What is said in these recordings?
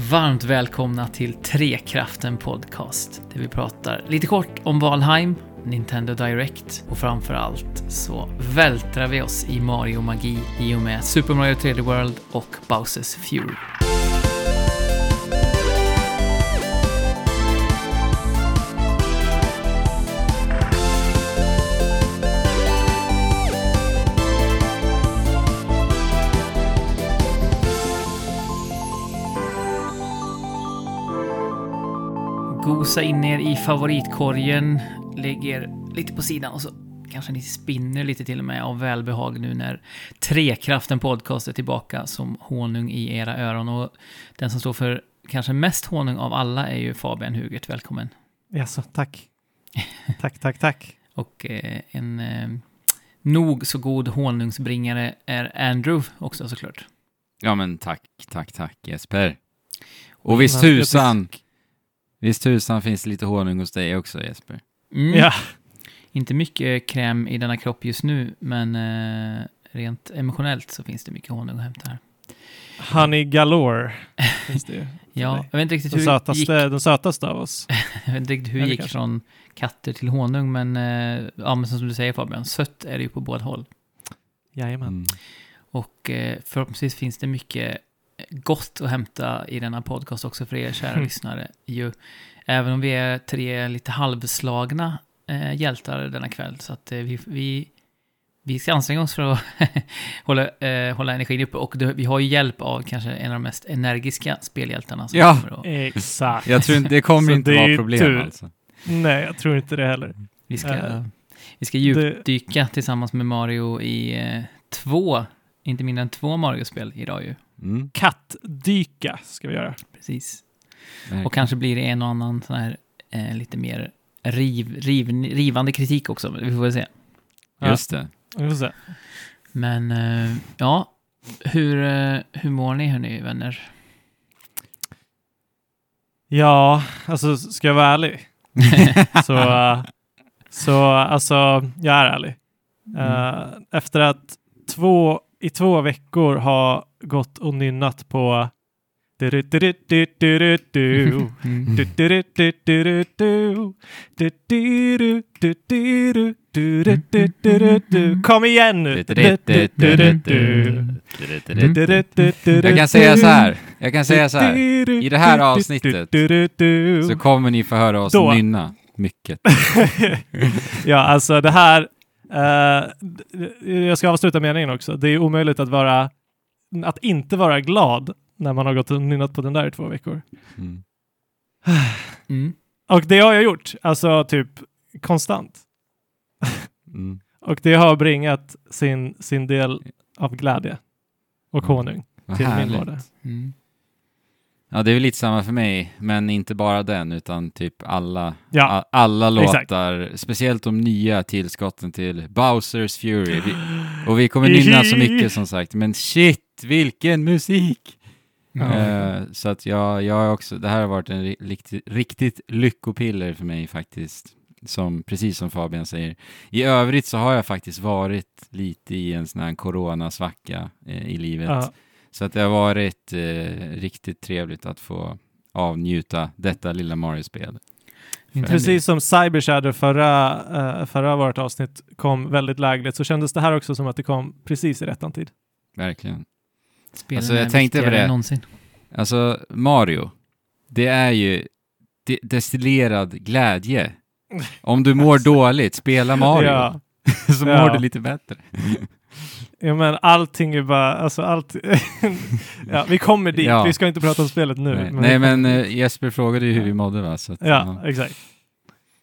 Varmt välkomna till Trekraften Podcast, där vi pratar lite kort om Valheim, Nintendo Direct och framförallt så vältrar vi oss i Mario-magi i och med Super Mario 3D World och Bowsers Fury. Gosa in er i favoritkorgen, lägger lite på sidan och så kanske ni spinner lite till och med av välbehag nu när Trekraften Podcast är tillbaka som honung i era öron. Och den som står för kanske mest honung av alla är ju Fabian Hugert. Välkommen! Jaså, tack. tack, tack, tack. Och eh, en eh, nog så god honungsbringare är Andrew också såklart. Ja men tack, tack, tack Jesper. Och visst tusan, visst tusan finns det lite honung hos dig också Jesper. Mm. Ja, Inte mycket kräm i denna kropp just nu, men eh, rent emotionellt så finns det mycket honung att hämta här. honey galore finns det ju. Ja, jag vet inte riktigt Den hur det gick, sötaste, den sötaste av oss. jag vet inte riktigt hur det gick kanske. från katter till honung, men, eh, ja, men som du säger Fabian, sött är det ju på båda håll. Jajamän. Mm. Och eh, förhoppningsvis finns det mycket gott att hämta i denna podcast också för er kära Mm. lyssnare. Ju, även om vi är tre lite halvslagna eh, hjältar denna kväll. Så att eh, vi, vi, vi ska anstränga oss för att hålla, eh, hålla energin uppe. Och det, vi har ju hjälp av kanske en av de mest energiska spelhjältarna. Som Ja. kommer att, Exakt. Jag tror inte, det kommer inte det vara problem tur. alltså. Nej, jag tror inte det heller. vi, ska, Eh, vi ska djupdyka tillsammans med Mario i eh, två, inte mindre än två Mario-spel idag ju. Mm. Kattdyka ska vi göra. Precis. verkligen. Och kanske blir det en och annan sån här eh, lite mer riv, riv, rivande kritik också. Vi får väl se. Just det. Vi får se. Men eh, ja, hur, eh, hur mår ni hörni vänner? Ja, alltså ska jag vara ärlig? så, eh, så alltså, jag är ärlig. Eh, efter att två, i två veckor ha gått och nynnat på mm. Mm. Kom igen nu! Jag kan säga så här. Jag kan säga så här. I det här avsnittet så kommer ni få höra oss nynna mycket. ja, alltså det här. Uh, jag ska avsluta meningen också. Det är omöjligt att vara att inte vara glad när man har gått och nynnat på den där i två veckor. Mm. Mm. Och det har jag gjort, alltså typ konstant. Mm. Och det har bringat sin, sin del av glädje och Mm. honung Vad till min härligt. vardag. Mm. Ja, det är väl lite samma för mig, men inte bara den, utan typ alla, Ja, a- alla exakt. låtar, speciellt de nya tillskotten till Bowsers Fury. Vi, och vi kommer nynna så mycket som sagt, men shit, vilken musik! Ja. Eh, så att jag, jag också, det här har varit en ri- riktigt, riktigt lyckopiller för mig faktiskt. Som, precis som Fabian säger. I övrigt så har jag faktiskt varit lite i en sån här coronasvacka eh, i livet. Ja, Så att det har varit eh, riktigt trevligt att få avnjuta detta lilla Mario-spel. Inte precis som Cyber Shadow förra, uh, förra vårt avsnitt kom väldigt lägligt så kändes det här också som att det kom precis i rättan tid. Verkligen. Spelen Alltså, jag tänkte på det. någonsin. Alltså, Mario, det är ju de- destillerad glädje. Om du mår dåligt, spela Mario, Ja, så Ja. mår du lite bättre. ja men allting är bara, alltså allt... ja, vi kommer dit, Ja. vi ska inte prata om spelet nu. Nej, vi Nej men eh, Jesper frågade ju hur vi mådde va? Så att, Ja, exakt.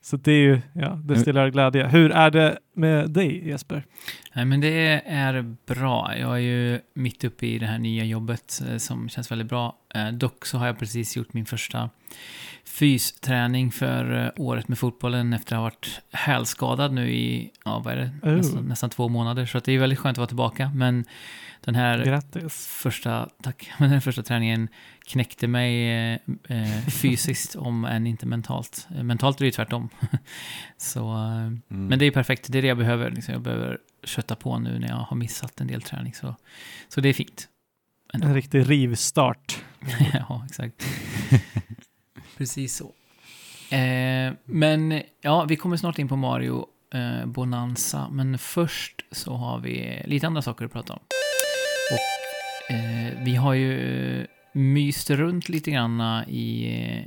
Så det är ju, ja, det stillar glädje. Hur är det med dig Jesper? Nej, men det är bra. Jag är ju mitt uppe i det här nya jobbet eh, som känns väldigt bra. Eh, dock så har jag precis gjort min första fysträning för eh, året med fotbollen efter att ha varit hälskadad nu i, ja vad är det, Oh. nästan, nästan två månader. Så att det är väldigt skönt att vara tillbaka. Men den här Grattis. första, tack, men den första träningen knäckte mig eh, eh, fysiskt om än inte mentalt. Mentalt är det ju tvärtom. så, eh, Mm. men det är perfekt, det är det jag behöver. Liksom. Jag behöver kötta på nu när jag har missat en del träning. Så, så det är fint. ändå. En riktig rivstart. ja, exakt. Precis så. Eh, men ja, vi kommer snart in på Mario eh, Bonanza, men först så har vi lite andra saker att prata om. Och eh, vi har ju myst runt lite grann i eh,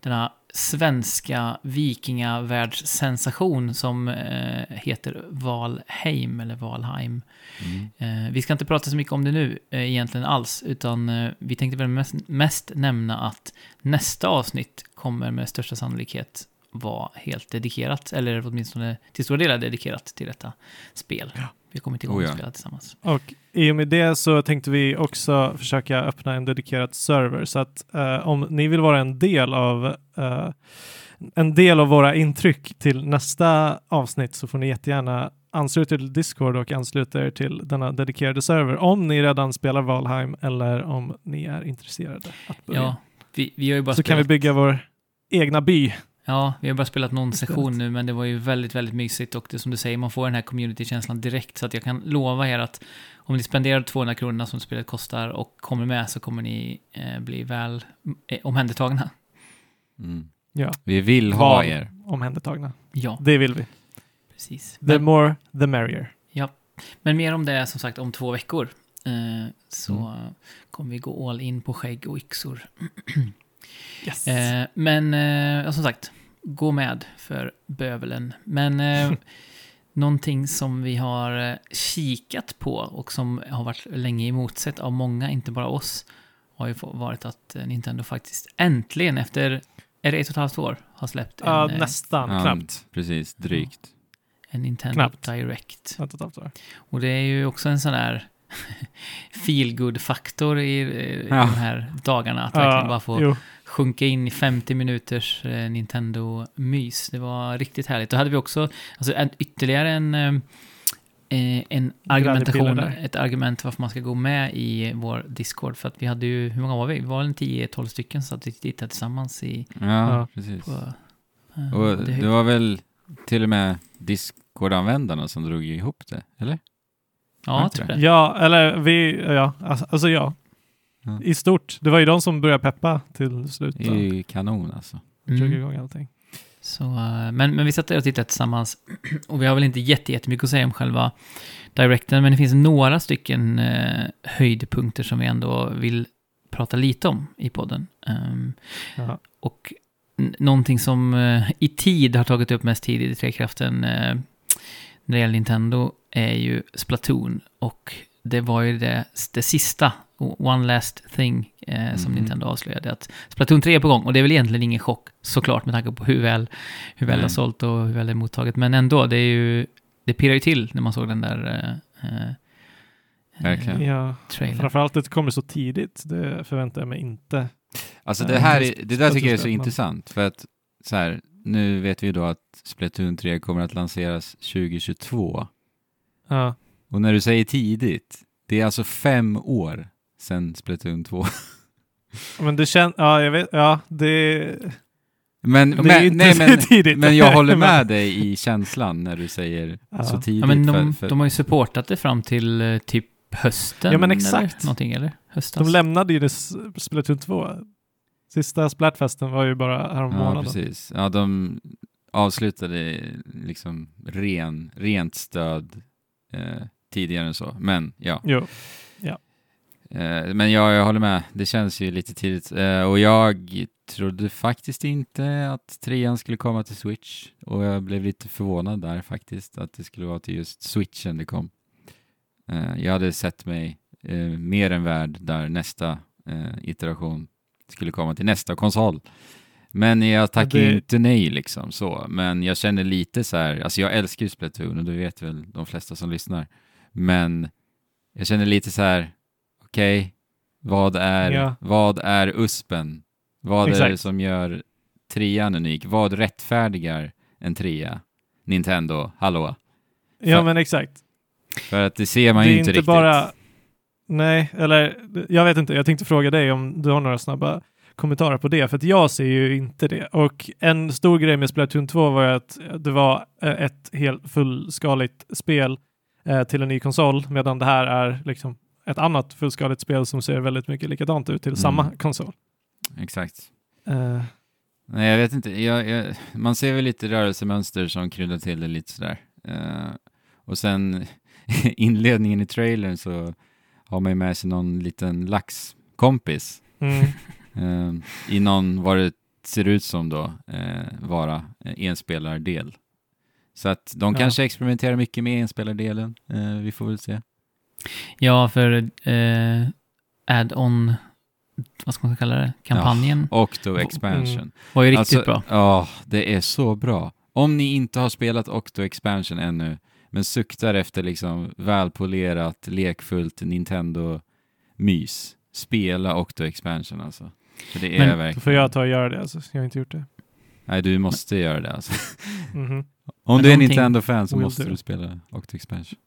denna svenska vikingavärldssensation som eh, heter Valheim, eller Valheim. Mm. Eh, vi ska inte prata så mycket om det nu eh, egentligen alls, utan eh, vi tänkte väl mest, mest nämna att nästa avsnitt kommer med största sannolikhet vara helt dedikerat, eller åtminstone till stora delar dedikerat till detta spel. Ja. Vi kommer inte igång Oh och spela tillsammans. Och i och med det så tänkte vi också försöka öppna en dedikerad server. Så att eh, om ni vill vara en del av eh, en del av våra intryck till nästa avsnitt så får ni jättegärna ansluta er till Discord och ansluta er till denna dedikerade server om ni redan spelar Valheim eller om ni är intresserade att börja. Ja, vi, vi har ju bara så kan vi spelat, bygga vår egna by. Ja, vi har bara spelat någon session nu, men det var ju väldigt, väldigt mysigt och det som du säger, man får den här community-känslan direkt, så att jag kan lova er att om ni spenderar 200 kronor som spelet kostar och kommer med så kommer ni eh, bli väl eh, omhändertagna. Mm. Ja. Vi vill ha Val. er. Omhändertagna. Ja, Det vill vi. precis. The Men, more, the merrier. men mer om det som sagt om två veckor. Eh, så Mm. kommer vi gå all in på skägg och yxor. Yes. Eh, men eh, ja, som sagt, gå med för bövelen. Men eh, någonting som vi har eh, kikat på och som har varit länge emotsett av många, inte bara oss, har ju varit att eh, Nintendo faktiskt äntligen efter, är det ett och ett halvt år, har släppt en, Ja, eh, nästan. Ja, Knappt. Precis, drygt. en Nintendo knappt. Direct. Ett och ett halvt år. Och det är ju också en sån där feel faktor i eh, Ja. de här dagarna, att verkligen bara få jo. Sjunka in i 50 minuters eh, Nintendo-mys. Det var riktigt härligt. Då hade vi också alltså, en, ytterligare en, eh, eh, en argumentation, Gräddpiller där. ett argument varför man ska gå med i vår Discord. För att vi hade ju, hur många var vi? Vi var väl 10-12 stycken så att vi tittade tillsammans i, Ja, precis. på... eh, Och det, det var väl till och med Discord-användarna som drog ihop det, eller? ja, jag tror det. Ja, eller vi, ja, alltså, alltså ja. I stort. Det var ju de som började peppa till slut. Det är ju kanon alltså. drog Mm. igång allting. Så, eh, men, men vi satt där och tittade tillsammans. Och vi har väl inte jätte- jättemycket att säga om själva directen, men det finns några stycken eh, höjdpunkter som vi ändå vill prata lite om i podden. Ja. och någonting som eh, i tid har tagit upp mest tid i Trekraften eh, när det gäller Nintendo är ju Splatoon. Och det var ju det, det sista, one last thing, eh, som Mhm. Nintendo avslöjade. Att Splatoon 3 är på gång och det är väl egentligen ingen chock såklart med tanke på hur väl, hur väl det har sålt och hur väl det är mottaget. Men ändå, det är ju, det pirrar ju till när man såg den där eh, eh, Verkligen. eh, ja. trailern. Framförallt att det kommer så tidigt. Det förväntar jag mig inte. Alltså det här, är, det där tycker jag är så intressant, för att så här, nu vet vi ju då att Splatoon 3 kommer att lanseras 2022. Ja. Och när du säger tidigt, det är alltså fem år sedan Splatoon 2. Men det känns, ja jag vet, ja det, Men, det är men, inte nej, men, tidigt. men jag håller med dig i känslan när du säger Ja. så tidigt. Ja, men de, för, för, de har ju supportat det fram till eh, typ hösten. Ja, men Eller? exakt. Någonting, eller? De lämnade ju det Splatoon 2. Sista Splatfesten var ju bara härom ja, månaden. precis. Ja, de avslutade liksom ren, rent stöd eh, tidigare än så. Men ja, Jo. Eh, Men ja, jag håller med. Det känns ju lite tidigt. Eh, Och jag trodde faktiskt inte att trean skulle komma till Switch. Och jag blev lite förvånad där faktiskt, att det skulle vara till just Switchen det kom. Eh, Jag hade sett mig mer än värd där nästa iteration skulle komma till nästa konsol. Men jag tackar ju det- inte nej liksom så. Men jag känner lite så här, alltså jag älskar ju Splatoon och det vet väl de flesta som lyssnar. Men jag känner lite så här, okej, vad, är, Ja. vad är USPen? Vad är det Exakt. som gör trean unik? Vad rättfärdigar en trea? Nintendo, hallå? Ja men exakt. För att det ser man det ju inte inte riktigt. bara... Nej, eller jag vet inte. Jag tänkte fråga dig om du har några snabba kommentarer på det, för att jag ser ju inte det. Och en stor grej med Splatoon 2 var ju att det var eh, ett helt fullskaligt spel eh, till en ny konsol, medan det här är liksom ett annat fullskaligt spel som ser väldigt mycket likadant ut till Mm. samma konsol. Exakt. Eh, Nej, jag vet inte. Jag, jag, man ser väl lite rörelsemönster som kryddar till det lite sådär. Eh, och sen inledningen i trailern så har man ju med sig någon liten laxkompis mm. eh, i någon, vad det ser ut som då, eh, vara enspelardel. Så att de Ja. kanske experimenterar mycket med enspelardelen. Vi får väl se. Ja, för eh, add-on, vad ska man kalla det, kampanjen Octo Expansion. var ju riktigt alltså, bra. Ja, det är så bra. Om ni inte har spelat Octo Expansion ännu, men suktar efter liksom välpolerat, lekfullt Nintendo-mys, spela Octo Expansion alltså. För det är Men- Då verkligen... får jag ta och göra det, alltså. jag har inte gjort det. Nej, du måste göra det alltså. Mhm. Om Men du är någonting- Nintendo-fan så Will måste do. du spela Octo Expansion.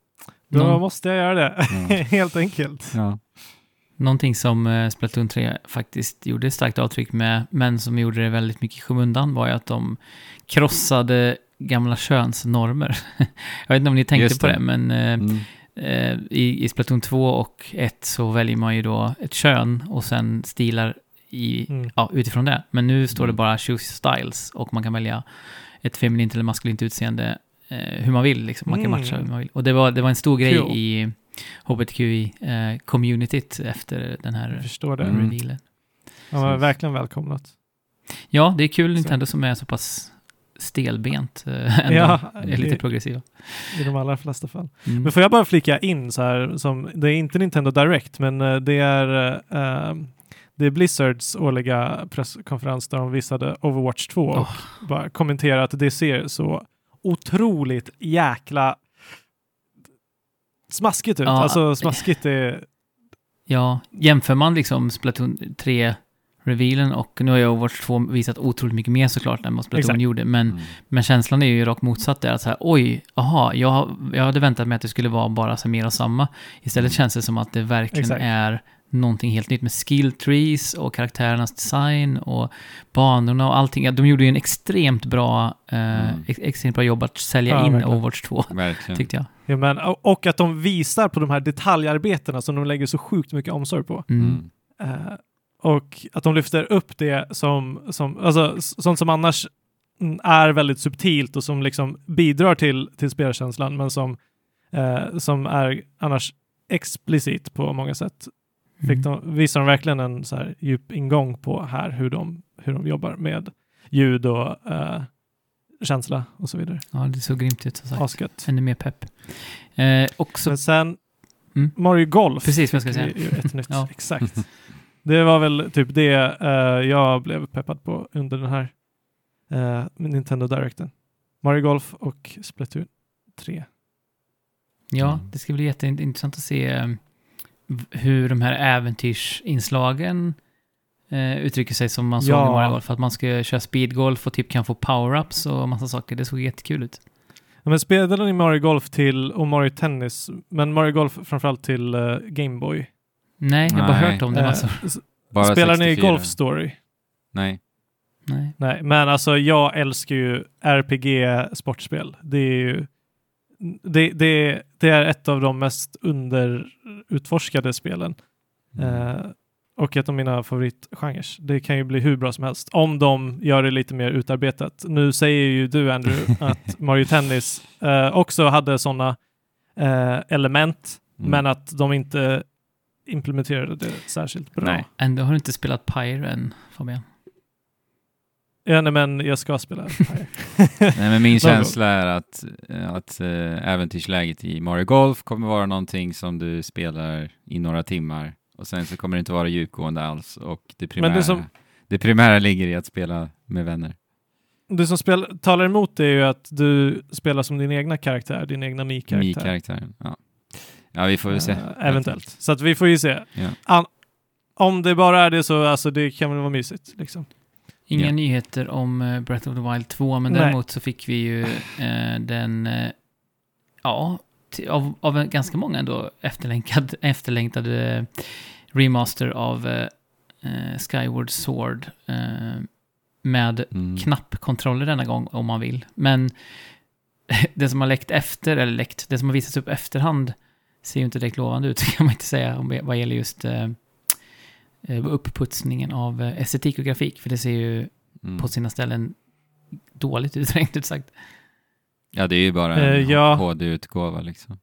Då Någon- måste jag göra det, Ja. helt enkelt. Ja. Någonting som eh, Splatoon 3 faktiskt gjorde ett starkt avtryck med, men som gjorde det väldigt mycket i skymundan, var ju att de krossade gamla könsnormer. Jag vet inte om ni tänkte Just på det. det, men eh, Mm. eh, i, i Splatoon 2 och 1 så väljer man ju då ett kön och sen stilar i, Mm. ja, utifrån det. Men nu står det Mm. bara choose styles och man kan välja ett feminint eller maskulint utseende hur man vill. Liksom. Man kan Mm. matcha hur man vill. Och det var, det var en stor grej Cool. i HBTQI-communityt efter den Jag här förstår det. Mm. revealen. Ja, verkligen välkomnat. Ja, det är kul Så. Nintendo som är så pass stelbent eh, ändå. Ja, är lite progressiva. I de allra flesta fall. Mm. Men får jag bara flika in så här, som, det är inte Nintendo Direct, men eh, det är, eh, det är Blizzards årliga presskonferens där de visade Overwatch 2 och Åh. bara kommenterade att det ser så otroligt jäkla smaskigt ut. Ja. Alltså smaskigt är... Ja, jämför man liksom Splatoon 3-revealen och nu har ju Overwatch 2 visat otroligt mycket mer såklart än vad Splatoon Exakt. gjorde, men, Mm. men känslan är ju rakt motsatt där, att så här, oj, aha, jag, jag hade väntat mig att det skulle vara bara så mer av samma. Istället känns det som att det verkligen Exakt. är någonting helt nytt med skill trees och karaktärernas design och banorna och allting. De gjorde ju en extremt bra, eh, Mm. ex, extremt bra jobb att sälja Ja, in verkligen. Overwatch 2, Verkligen. tyckte jag. Ja, men, och att de visar på de här detaljarbetena som de lägger så sjukt mycket omsorg på. Mm. Mm. Eh, och att de lyfter upp det som, som alltså, sånt som annars är väldigt subtilt och som liksom bidrar till, till spelkänslan, men som, eh, som är annars explicit på många sätt. Mm. Fick de, visar de verkligen en så här djup ingång på här hur de, hur de jobbar med ljud och eh, känsla och så vidare. Ja, det såg grymt ut som sagt. Asgött. Ännu mer pepp. Eh, också, Men sen Mm. Mario Golf. Precis vad jag ska säga. Ett nytt, Ja. exakt. Det var väl typ det eh, jag blev peppad på under den här eh, Nintendo Directen. Mario Golf och Splatoon 3. Ja, Mm. det ska bli jätteintressant att se eh, hur de här äventyrsinslagen eh, uttrycker sig som man såg Ja. i Mario Golf. Att man ska köra speedgolf och typ kan få power-ups och massa saker. Det såg jättekul ut. Ja, men spelade ni Mario Golf till, och Mario Tennis, men Mario Golf framförallt till uh, Game Boy? Nej, jag har bara hört om det. Eh, Alltså. s- Bara spelar ni 64. Golf Story? Nej. Nej. Nej, men alltså jag älskar ju RPG-sportspel. Det är ju det, det, det är ett av de mest underutforskade spelen. Mm. Eh, och ett av mina favoritgenrer. Det kan ju bli hur bra som helst om de gör det lite mer utarbetat. Nu säger ju du Andrew att Mario Tennis eh, också hade sådana eh, element, Mm. men att de inte implementerade det särskilt bra. Nej. Ändå har du inte spelat Pyre än, Fabian. Ja, nej, men jag ska spela. Nej, men min känsla är att, eh, att äh, äventyrsläget i Mario Golf kommer vara någonting som du spelar i några timmar och sen så kommer det inte vara djupgående alls och det primära, Men det som- det primära ligger i att spela med vänner. Det som spel, talar emot det är ju att du spelar som din egna karaktär, din egna Mi-karaktär. Mi-karaktären. Ja. ja, vi får väl se. Eh, eventuellt. Så att vi får ju se. Ja. An- om det bara är det så, alltså det kan väl vara mysigt liksom. Inga Ja. nyheter om eh, Breath of the Wild 2, men Nej. däremot så fick vi ju eh, den, eh, ja, av, av ganska många ändå efterlängtad, efterlängtade remaster av eh, eh, Skyward Sword med Mm. knappkontroller denna gång om man vill. Men det som har läckt efter, eller läckt, det som har visats upp efterhand ser ju inte direkt lovande ut kan man inte säga om, vad gäller just eh, eh, uppputsningen av eh, estetik och grafik. För det ser ju Mm. på sina ställen dåligt ut, rent ut sagt. Ja, det är ju bara Eh, en ja. HD-utgåva liksom.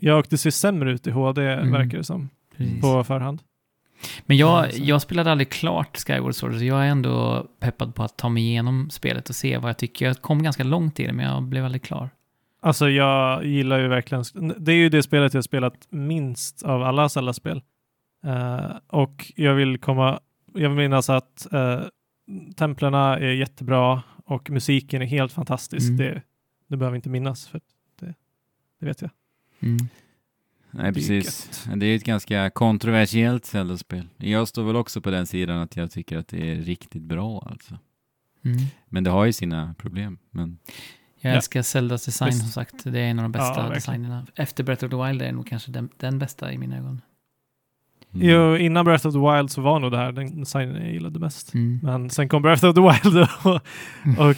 Ja, och det ser sämre ut i HD Mm. verkar det som Precis. på förhand. Men jag, jag spelade aldrig klart Skyward Sword, så jag är ändå peppad på att ta mig igenom spelet och se vad jag tycker. Jag kom ganska långt i det, men jag blev aldrig klar. Alltså jag gillar ju verkligen, det är ju det spelet jag spelat minst av alla Zelda-spel. Eh, och jag vill komma, jag vill minnas att uh, templerna är jättebra och musiken är helt fantastisk. Mm. Det, det behöver inte minnas, för det, det vet jag. Mm. Nej, Det är precis. Det är ett ganska kontroversiellt Zelda-spel. Jag står väl också på den sidan att jag tycker att det är riktigt bra alltså. Mm. Men det har ju sina problem. Men Jag Ja. älskar Zeldas design Visst. som sagt. Det är en av de bästa Ja, designerna. Efter Breath of the Wild är nog kanske den, den bästa i mina ögon. Mm. Jo, innan Breath of the Wild så var nog det här den designen jag gillade mest. Mm. Men sen kom Breath of the Wild och, och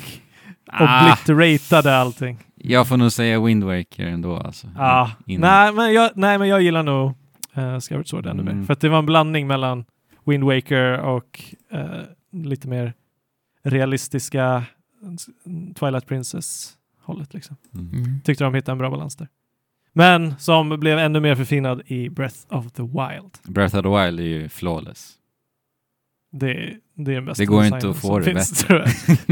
ah, obliteratade allting. jag får nog säga Wind Waker ändå alltså. Innan. nej, men jag, nej, men jag gillar nog uh, Skyward Sword ännu Mm. mer. För att det var en blandning mellan Wind Waker och eh, lite mer realistiska Twilight Princess-hållet. Liksom. Mm. Mm. Tyckte de hittade en bra balans där. Men som blev ännu mer förfinad i Breath of the Wild. Breath of the Wild är ju flawless. Det, det är den bästa Det går inte att få det finns, bättre.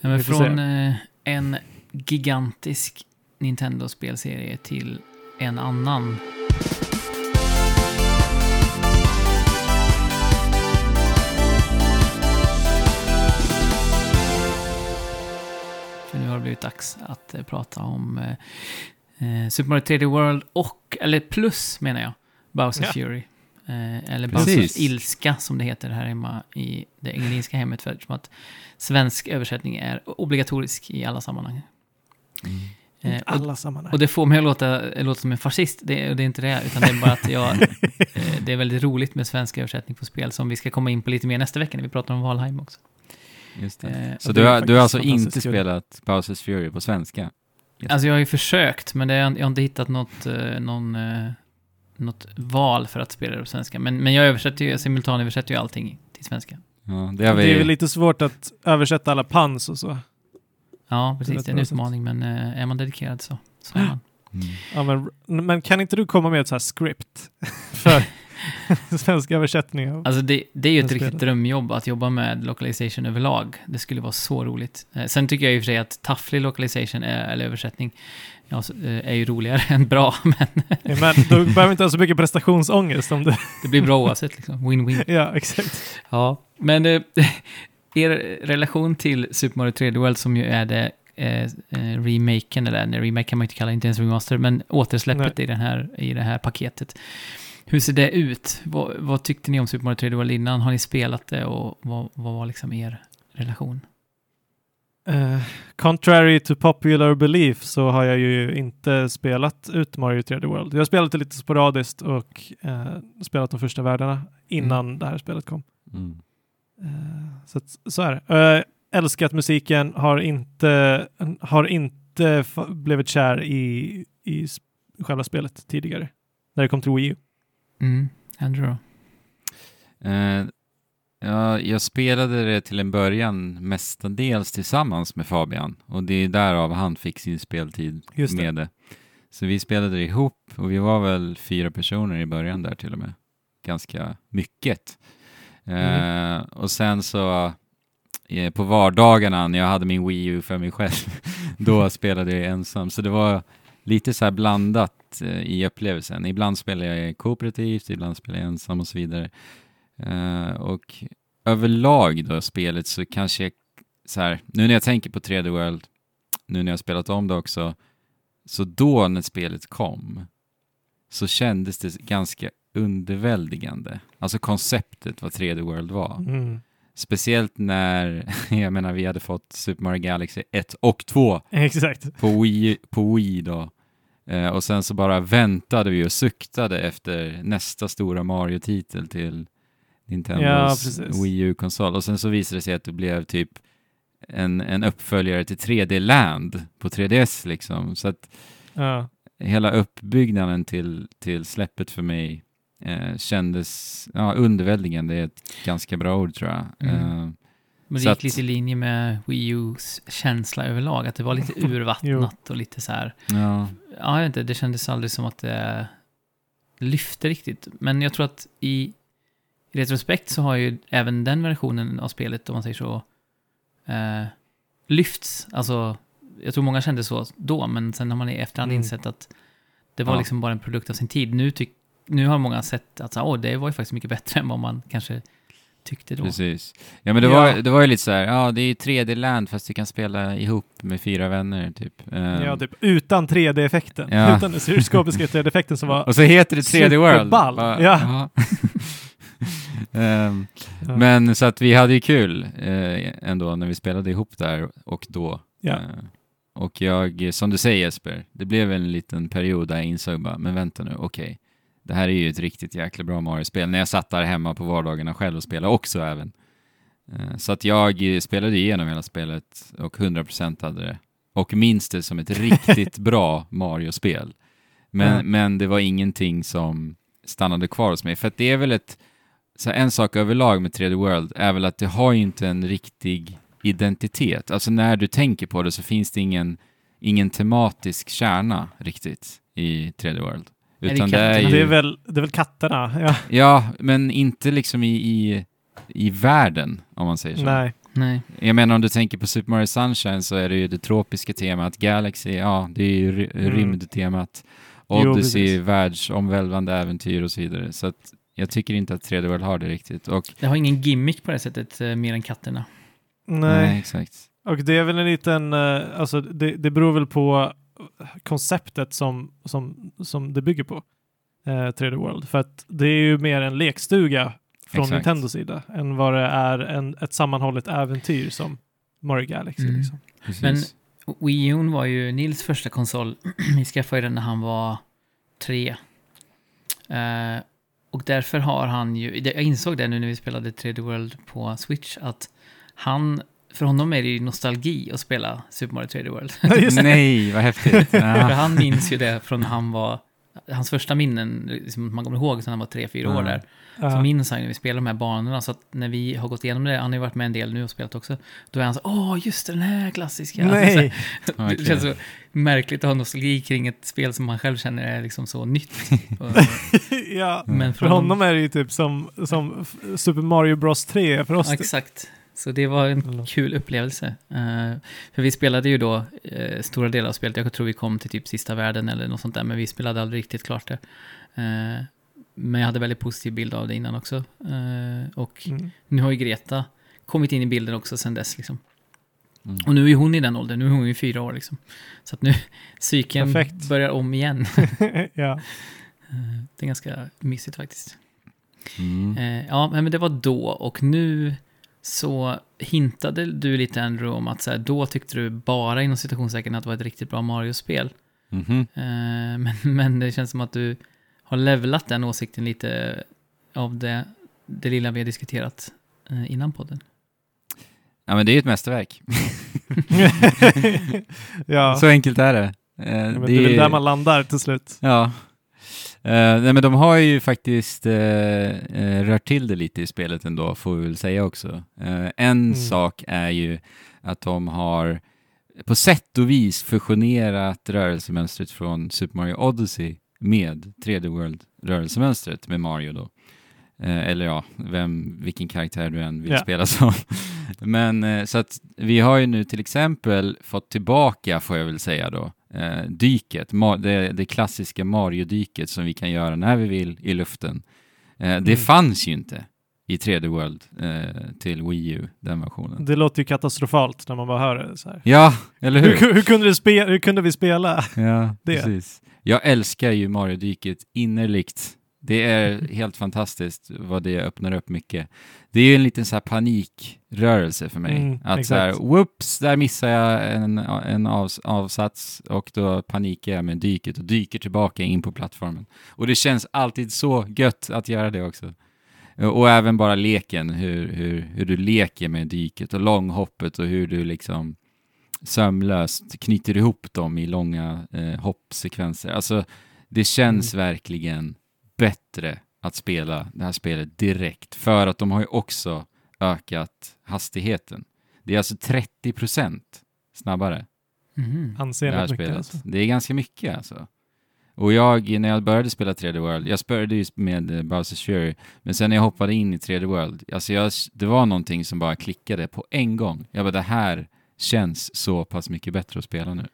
Ja, från eh, en gigantisk Nintendo-spelserie till en annan. Blivit dags att eh, prata om eh, eh, Super Mario 3D World och, eller plus menar jag, Bowsers Ja. Fury. Eh, eller Precis. Bowsers ilska som det heter här hemma i det engelska hemmet. För att svensk översättning är obligatorisk i alla sammanhang. Mm. Eh, och, Alla sammanhang. och det får mig att låta, låta som en fascist, det, det är inte det, utan det är bara att jag, eh, det är väldigt roligt med svensk översättning på spel som vi ska komma in på lite mer nästa vecka när vi pratar om Valheim också. Just det. Eh, Så du har, du har alltså inte spelat Bowsers Fury på svenska? Alltså jag har ju försökt, men det, är- jag har inte hittat något, eh, någon, eh, något val för att spela det på svenska. Men, men jag översätter ju, simultanöversätter ju allting till svenska. Ja, det har Det är vi... väl lite svårt att översätta alla pans och så. Ja, precis. Det är en utmaning, men eh, är man dedikerad så, så är man. Mm. Ja, men, men kan inte du komma med ett så här script för svensk översättning? Av, Alltså det, det är ju ett Jag riktigt drömjobb att jobba med localization överlag. Det skulle vara så roligt. Eh, Sen tycker jag i och för sig att tafflig localization, är, eller översättning, ja, eh, är ju roligare än bra, men men då behöver inte ha så mycket prestationsångest om det. det blir bra oavsett liksom. Win-win. ja, exakt. Ja, men eh, er relation till Super Mario 3D World som ju är det eh, eh, remaken, eller nej, remake kan man inte kalla det, inte ens remaster, men återsläppet i, den här, i det här paketet. Hur ser det ut? Vad, vad tyckte ni om Super Mario 3D World innan? Har ni spelat det och vad, vad var liksom er relation? Eh, contrary to popular belief så har jag ju inte spelat ut Mario 3D World. Jag har spelat det lite sporadiskt och eh, spelat de första världarna innan det här spelet kom. Mm. Eh, så, att, så är det. Älskat musiken, har inte, har inte blivit kär i, i själva spelet tidigare. När det kom till Wii U. Mm. Andrew då? Eh, ja, jag spelade det till en början mestadels tillsammans med Fabian och det är därav han fick sin speltid Just det. med det. Så vi spelade det ihop och vi var väl fyra personer i början där till och med. Ganska mycket. Mm. Eh, och sen så eh, på vardagarna när jag hade min Wii U för mig själv, då spelade jag ensam. Så det var lite så här blandat eh, i upplevelsen. Ibland spelar jag kooperativt, ibland spelar jag ensam och så vidare. Eh, och överlag då spelet så kanske jag, så här, nu när jag tänker på 3D World, nu när jag spelat om det också, så då när spelet kom så kändes det ganska underväldigande. Alltså konceptet vad 3D World var. Mm. Speciellt när, jag menar vi hade fått Super Mario Galaxy 1 och 2 Exakt. på Wii, på Wii då. Eh, och sen så bara väntade vi och suktade efter nästa stora Mario-titel till Ja, Nintendos precis. Wii U-konsol. Och sen så visade det sig att det blev typ en, en uppföljare till 3D Land på 3DS liksom. Så att Ja. hela uppbyggnaden till, till släppet för mig eh, kändes ja, underväldigande, det är ett ganska bra ord tror jag. Mm. Eh, Men det Så gick att- lite i linje med Wii U's känsla överlag, att det var lite urvattnat och lite så här, ja, ja, jag vet inte, det kändes aldrig som att det lyfte riktigt. Men jag tror att i retrospekt så har ju även den versionen av spelet, om man säger så, eh, lyfts. Alltså, jag tror många kände så då, men sen har man i efterhand Mm. insett att det var Ja. liksom bara en produkt av sin tid. Nu, tyck, nu har många sett att så, åh, det var ju faktiskt mycket bättre än vad man kanske tyckte då. precis. Ja men det, Ja. Var, det var ju lite så här, ja det är 3D-land fast du kan spela ihop med fyra vänner typ. Eh, Ja, typ utan 3D-effekten. Ja. Utan den cyroskopiska 3D-effekten som var... Och så heter det 3D World. Bara, ja. Ehm, Ja. Men så att vi hade ju kul eh, ändå när vi spelade ihop där och då. Ja. Eh, och jag, som du säger Jesper, det blev en liten period där jag insåg bara, men vänta nu, okej. Det här är ju ett riktigt jäkla bra Mario-spel. När jag satt där hemma på vardagarna själv och spelade också även. Eh, så att jag eh, spelade igenom hela spelet och 100% hade det. Och minns det som ett riktigt bra Mario-spel. Men, Ja. men det var ingenting som stannade kvar hos mig. För att det är väl ett, så en sak överlag med 3D World är väl att det har ju inte en riktig identitet. Alltså när du tänker på det så finns det ingen, ingen tematisk kärna riktigt i 3D World. Utan det är ju... Det är väl, det är väl katterna? Ja. Ja, men inte liksom i, i, i världen, om man säger så. Nej. Nej. Jag menar om du tänker på Super Mario Sunshine så är det ju det tropiska temat, Galaxy, ja, det är ju Mm. rymdtemat, Jo, Odyssey, precis. världsomvälvande äventyr och så vidare. Så att jag tycker inte att 3D World har det riktigt. Och, Det har ingen gimmick på det sättet, eh, mer än katterna. Nej. exakt. Och det är väl en liten, eh, alltså det, det beror väl på konceptet som, som, som det bygger på. Eh, 3D World. För att det är ju mer en lekstuga från Exakt. Nintendos sida än vad det är en, ett sammanhållet äventyr som Mario Galaxy. Mm. Liksom. Men Wii U var ju Nils första konsol. Vi skaffade den när han var tre. Eh, och därför har han ju, jag insåg det nu när vi spelade 3D World på Switch, att han, för honom är det ju nostalgi att spela Super Mario 3D World. Det. Nej, vad häftigt. för han minns ju det från när han var, hans första minnen, liksom, man kommer ihåg, sen han var tre, fyra år Ja. där. Så Ja. minns han när vi spelar de här banorna, så att när vi har gått igenom det, han har ju varit med en del nu och spelat också, då är han så åh, just det, den här klassiska. Nej. Det Okej. känns så märkligt att ha nostalgi kring ett spel som man själv känner är liksom så nytt. Ja. Men För honom är det ju typ som, som Super Mario Bros 3 för oss. Ja, exakt. Så det var en Mm. kul upplevelse. Eh, för vi spelade ju då eh, stora delar av spelet. Jag tror vi kom till typ sista världen eller något sånt där, men vi spelade aldrig riktigt klart det. Eh, men jag hade väldigt positiv bild av det innan också. Och Mm. nu har ju Greta kommit in i bilden också sen dess. Liksom. Mm. Och nu är hon i den åldern, nu är hon ju fyra år liksom. Så att nu, cykeln Perfekt. börjar om igen. ja. Det är ganska mysigt faktiskt. Mm. Ja, men det var då och nu så hintade du lite Andrew om att så här, då tyckte du bara inom citationstecken att det var ett riktigt bra Mario-spel. Mhm. Eh, men, men det känns som att du har levlat den åsikten lite av det, det lilla vi har diskuterat eh, innan podden. Ja, men det är ju ett mästerverk. ja. Så enkelt är det. Eh, Ja, men det är väl där man landar till slut. Ja. Eh, nej, men de har ju faktiskt uh, rört till det lite i spelet ändå, får vi väl säga också. Eh, en Mm. sak är ju att de har på sätt och vis fusionerat rörelsemönstret från Super Mario Odyssey med 3D World-rörelsemönstret med Mario då. Eh, eller ja, vem, vilken karaktär du än vill Ja. spela som. Men eh, så att vi har ju nu till exempel fått tillbaka, får jag väl säga då, eh, dyket, det, det klassiska Mario-dyket som vi kan göra när vi vill i luften. Eh, det Mm. fanns ju inte i 3D World eh, till Wii U, den versionen. Det låter ju katastrofalt när man bara hör det. Så här. Ja, eller hur? Hur, hur, kunde hur kunde vi spela? Ja, Det. precis. Jag älskar ju Mario-dyket innerligt. Det är helt fantastiskt vad det öppnar upp mycket. Det är ju en liten så här panikrörelse för mig. Mm, att så här, exakt. whoops, där missar jag en, en avs, avsats och då panikar jag med dyket och dyker tillbaka in på plattformen. Och det känns alltid så gött att göra det också. Och även bara leken, hur, hur, hur du leker med dyket och långhoppet och hur du liksom sömlöst knyter ihop dem i långa eh, hoppsekvenser. Alltså, det känns verkligen bättre att spela det här spelet direkt, för att de har ju också ökat hastigheten. Det är alltså 30 procent snabbare, Mhm. det här Ansenligt mycket spelet. alltså. Det är ganska mycket alltså. Och jag, när jag började spela 3D World, jag började ju med eh, Bowser's Fury, men sen när jag hoppade in i 3D World, alltså jag, det var någonting som bara klickade på en gång. Jag bara, det här känns så pass mycket bättre att spela nu.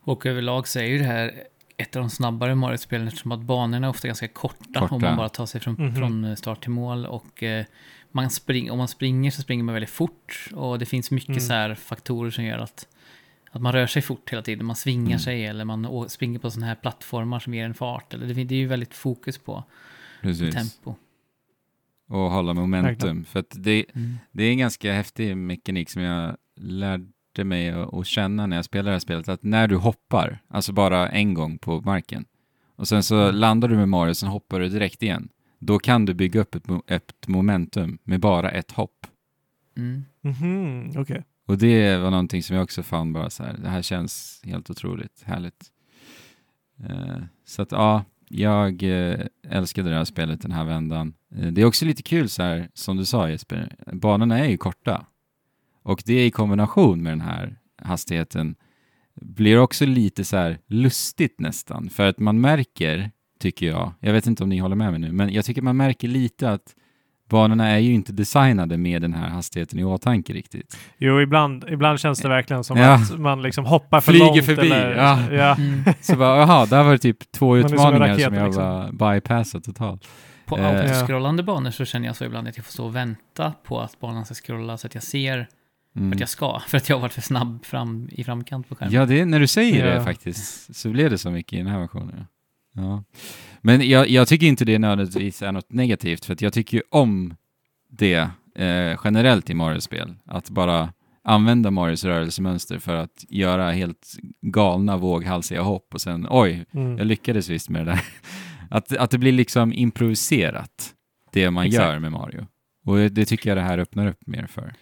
Och överlag så är ju det här ett av de snabbare Mario-spelen eftersom att banorna är ofta ganska korta, Korta. om man bara tar sig från, Mhm. från start till mål. Och eh, man spring, om man springer så springer man väldigt fort och det finns mycket Mm. så här faktorer som gör att, att man rör sig fort hela tiden. Man svingar Mm. sig eller man å- springer på sådana här plattformar som ger en fart. Eller det, det är ju väldigt fokus på Precis. tempo. Och hålla momentum. Verkligen. För att det, Mm. det är en ganska häftig mekanik som jag lärde mig att, känna när jag spelade det här spelet. Att när du hoppar, alltså bara en gång på marken, och sen så landar du med Mario sen hoppar du direkt igen. Då kan du bygga upp ett, ett momentum med bara ett hopp. Mm. Mhm, Okej. Och det var någonting som jag också fann bara så här, det här känns helt otroligt härligt. Eh, så att ja, jag eh, älskade det här spelet den här vändan. Eh, det är också lite kul så här, som du sa Jesper, banorna är ju korta. Och det i kombination med den här hastigheten blir också lite så här lustigt nästan. För att man märker, tycker jag, jag vet inte om ni håller med mig nu, men jag tycker man märker lite att banorna är ju inte designade med den här hastigheten i åtanke riktigt. Jo, ibland, ibland känns det verkligen som Ja. att man liksom hoppar för Flyger långt. förbi, Eller, ja. ja. Mm. Så bara, jaha, där var det typ två som utmaningar raket, som jag liksom. bara bypassat totalt. På Eh, autoscrollande banor så känner jag så ibland att jag får stå och vänta på att banan ska scrolla så att jag ser Mm. vart jag ska. För att jag har varit för snabb fram, i framkant på skärmen. Ja, det, när du säger det Ja. faktiskt, så blev det så mycket i den här versionen. Ja. Men jag, jag tycker inte det nödvändigtvis är något negativt, för att jag tycker ju om det eh, generellt i Mario-spel. Att bara använda Marios rörelsemönster för att göra helt galna våghalsiga hopp och sen oj, Mm. jag lyckades visst med det där. Att, att det blir liksom improviserat, det man Exakt. gör med Mario. Och det tycker jag det här öppnar upp mer för.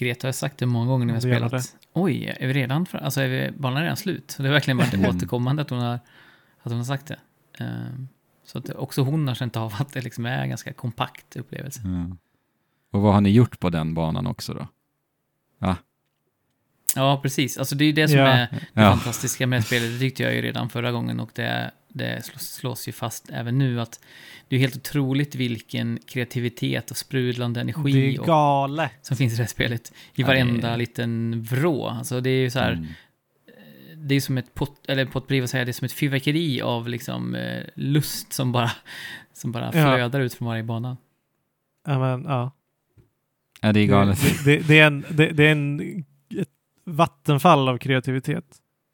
Greta har sagt det många gånger när vi har Det spelat. Oj, är vi redan, för, alltså är vi, banan är redan slut? Så det har verkligen varit Mm. återkommande att hon har, att hon har sagt det. Ehm, så att också hon har känt av att det liksom är en ganska kompakt upplevelse. Ja. Och vad har ni gjort på den banan också då? Ja, precis. Alltså det är ju det som Ja. är det Ja. fantastiska med spelet. Det tyckte jag ju redan förra gången och det, det slås, ju fast även nu att det är helt otroligt vilken kreativitet och sprudlande energi Det är och, galet. som finns i det här spelet. I Ja, varenda det är- liten vrå. Alltså det är ju så här, Mm. det är som ett pot, eller potpourri, vad säger det är som ett fyrverkeri av liksom eh, lust som bara, som bara Ja. flödar ut från varje bana. Ja, men, ja. Ja, det är galet. Det, det, det är en, det, det är en, ett vattenfall av kreativitet.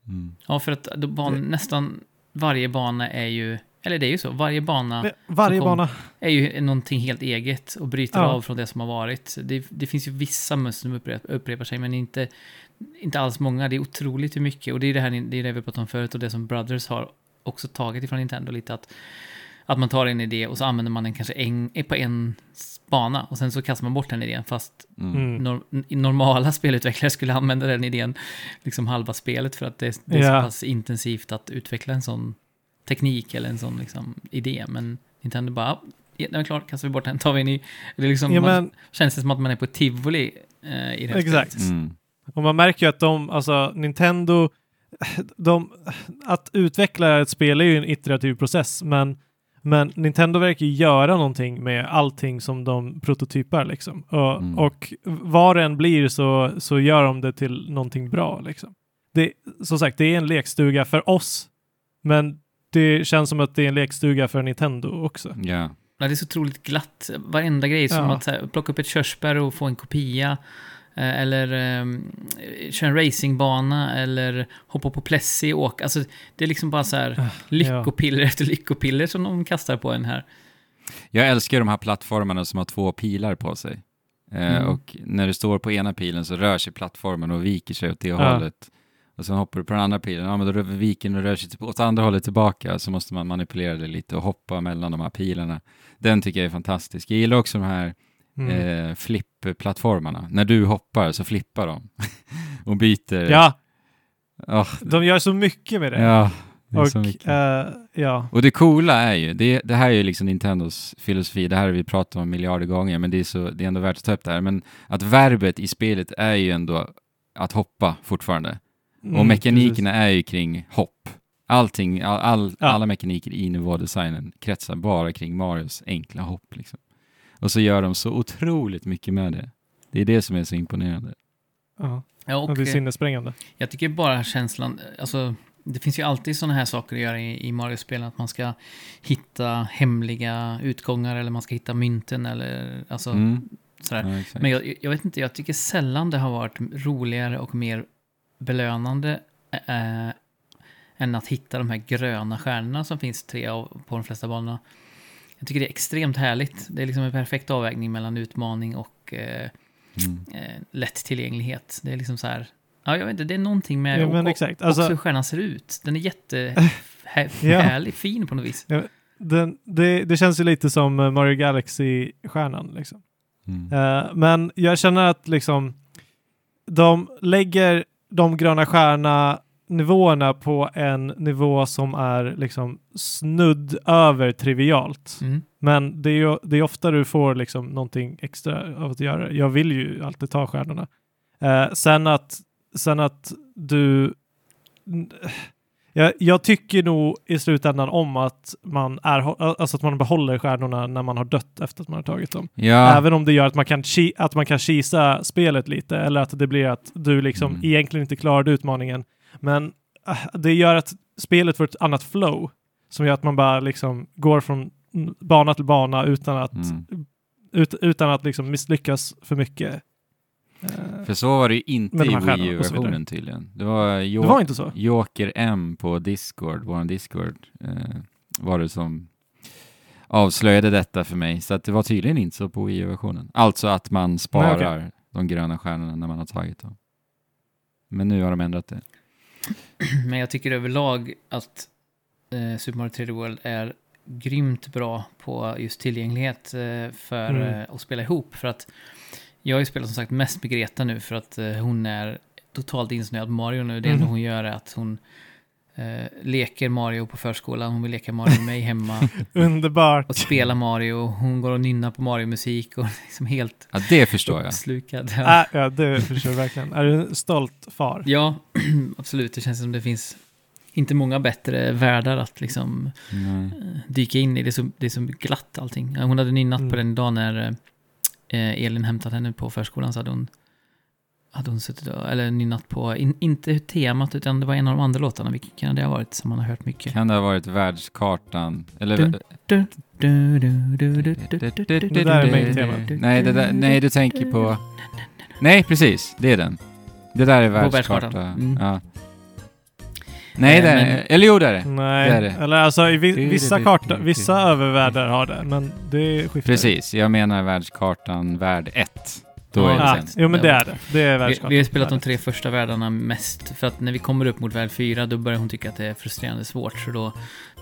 Mm. Ja, för att då ban, Det- nästan varje bana är ju, eller det är ju så, varje bana Varje kom- bana. är ju någonting helt eget och bryter Ja. av från det som har varit. Det, det finns ju vissa mönster som upprepar, upprepar sig, men inte, inte alls många. Det är otroligt hur mycket, och det är det här det är det vi pratade om förut, och det som Brothers har också tagit ifrån Nintendo lite, att, att man tar en idé och så använder man den kanske en, på en bana, och sen så kastar man bort den idén, fast Mm. Mm. nor, normala spelutvecklare skulle använda den idén liksom halva spelet, för att det, det är Ja. så pass intensivt att utveckla en sån teknik eller en sån liksom, idé, men Nintendo bara, ja, den är klar, kastar vi bort den, tar vi en ny. Det liksom, Ja, man, men, känns det som att man är på tivoli eh, i det här Exakt. Mm. och man märker ju att de, alltså Nintendo, de, att utveckla ett spel är ju en iterativ process, men, men Nintendo verkar göra någonting med allting som de prototypar liksom. Och, Mm. och vad det än blir så, så gör de det till någonting bra liksom. Det, som sagt, det är en lekstuga för oss, men det känns som att det är en lekstuga för Nintendo också. Ja. Ja, det är så otroligt glatt. Varenda grej, som Ja. att så här, plocka upp ett körsbär och få en kopia. Eh, Eller eh, köra en racingbana eller hoppa på Plessy och åka. Alltså, det är liksom bara så här lyckopiller efter lyckopiller som de kastar på en här. Jag älskar de här plattformarna som har två pilar på sig. Eh, Mm. Och när du står på ena pilen så rör sig plattformen och viker sig åt det Ja. hållet. Och sen hoppar du på den andra pilen, ja men då viker den och rör sig till- åt andra hållet tillbaka. Så måste man manipulera det lite och hoppa mellan de här pilarna. Den tycker jag är fantastisk. Jag gillar också de här Mm. eh, flipp-plattformarna. När du hoppar så flippar de och byter ja, Ah, De gör så mycket med det. ja, det och eh, ja. Och det coola är ju, det, det här är ju liksom Nintendos filosofi, det här har vi pratat om miljarder gånger, men det är, så, det är ändå värt att ta upp det här. Men att verbet i spelet är ju ändå att hoppa fortfarande. och Mm, mekanikerna är ju kring hopp. Allting, all, all, Ja. alla mekaniker i nivådesignen kretsar bara kring Marios enkla hopp. Liksom. Och så gör de så otroligt mycket med det. Det är det som är så imponerande. Ja. Ja, Och det är eh, sinnessprängande. jag tycker bara känslan, alltså det finns ju alltid sådana här saker att göra i, i Mario-spelen, att man ska hitta hemliga utgångar eller man ska hitta mynten eller alltså Mm. sådär. Ja. Men jag, jag vet inte, jag tycker sällan det har varit roligare och mer belönande äh, än att hitta de här gröna stjärnorna som finns tre av på de flesta banorna. Jag tycker det är extremt härligt. Det är liksom en perfekt avvägning mellan utmaning och eh, Mm. eh, lättillgänglighet. Det är liksom så här, ja jag vet inte, det är någonting med Ja, och, exakt. också Alltså, hur stjärnan ser ut. Den är jätte hä- Ja. fin på något vis. den, det, det känns ju lite som eh, Mario Galaxy-stjärnan. Liksom. Mm. Eh, men jag känner att liksom de lägger de gröna stjärna nivåerna på en nivå som är liksom snudd över trivialt. Mm. Men det är ju det är ofta du får liksom någonting extra av att göra. Jag vill ju alltid ta stjärnorna. Eh, sen, att, sen att du... Jag, jag tycker nog i slutändan om att man, är, alltså att man behåller stjärnorna när man har dött efter att man har tagit dem. Ja, Även om det gör att man kan, att man kan kisa spelet lite eller att det blir att du liksom Mm. egentligen inte klarade utmaningen. Men äh, det gör att spelet får ett annat flow som gör att man bara liksom går från bana till bana utan att, mm. ut, utan att liksom misslyckas för mycket. Eh, för så var det ju inte i Wii. U-versionen tydligen. Det var, det jo- var inte så? Joker M på Discord, vår Discord, eh, var det som avslöjade detta för mig. Så att det var tydligen inte så på Wii U-versionen. Alltså att man sparar de gröna stjärnorna när man har tagit dem. Men nu har de ändrat det. Men jag tycker överlag att eh, Super Mario 3D World är grymt bra på just tillgänglighet eh, för Mm. eh, att spela ihop. För att jag har ju spelat som sagt mest med Greta nu för att eh, hon är totalt insnöad på Mario nu. Det enda Mm. hon gör är att hon eh, leker Mario på förskolan, hon vill leka Mario med mig hemma Underbart! och spela Mario. Hon går och nynnar på Mario-musik och liksom helt Ja, det förstår jag. uppslukad. Ja. Ja, det förstår jag verkligen. Är du en stolt far? ja, absolut. Det känns som det finns inte många bättre världar att liksom Nej. eh, dyka in i. Det är så, det är så glatt allting. Hon hade nynnat Mm. på den dagen när eh, Elin hämtat henne på förskolan så hade hon hade hon suttit och, eller nynnat på, in, inte temat utan det var en av de andra låtarna, vilken kan det ha varit som man har hört mycket? Kan det ha varit världskartan? Eller... Du, du, du, Det där är main-temat. Nej, det där, nej, du tänker på... Nej, precis. Det är den. Det där är världskartan. Mm. Ja. Nej, Eh, det är men- Eller jo, det är det. Nej, Det är det. eller alltså i vi- vissa kartor, vissa övervärldar har det, men det skiftar. Precis, jag menar världskartan värld 1. Då är det sen. jo men det är det. Det är Vi, vi har spelat de tre första världarna mest, för att när vi kommer upp mot värld 4 då börjar hon tycka att det är frustrerande svårt, så då,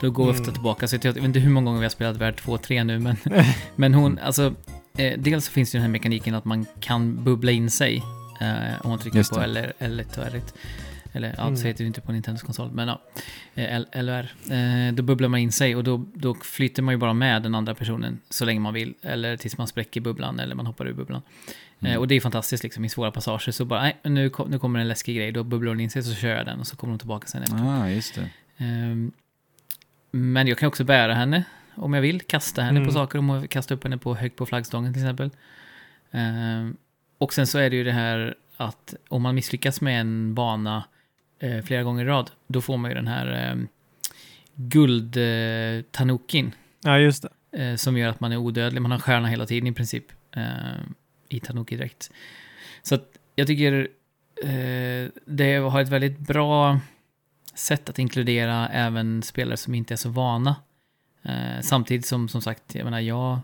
då går vi Mm. ofta tillbaka. Så jag, jag vet inte hur många gånger vi har spelat värld 2 och 3 nu, men, men hon, alltså, eh, dels så finns det ju den här mekaniken att man kan bubbla in sig eh, om man trycker Just på det. L, L1 och R1. Eller ja, Mm. så heter det inte på Nintendos konsol, men ja, eh, L, L och R. Eh, då bubblar man in sig och då, då flyter man ju bara med den andra personen så länge man vill, eller tills man spräcker bubblan eller man hoppar ur bubblan. Eh, Mm. och det är fantastiskt liksom i svåra passager. Så bara, nej, nu, kom, nu kommer en läskig grej. Då bubblar hon in sig så kör jag den och så kommer hon tillbaka sen efter. Ah, just det. Ehm, men jag kan också bära henne om jag vill. Kasta henne Mm. på saker. Om jag kasta upp henne på högt på flaggstången till exempel. Ehm, och sen så är det ju det här att om man misslyckas med en bana eh, flera gånger i rad, då får man ju den här eh, guld-tanukin. Ja, just det. Eh, som gör att man är odödlig. Man har stjärna hela tiden i princip. Eh, I Tanuki direkt. Så att jag tycker eh, det har ett väldigt bra sätt att inkludera även spelare som inte är så vana. Eh, samtidigt som, som sagt, jag menar, jag...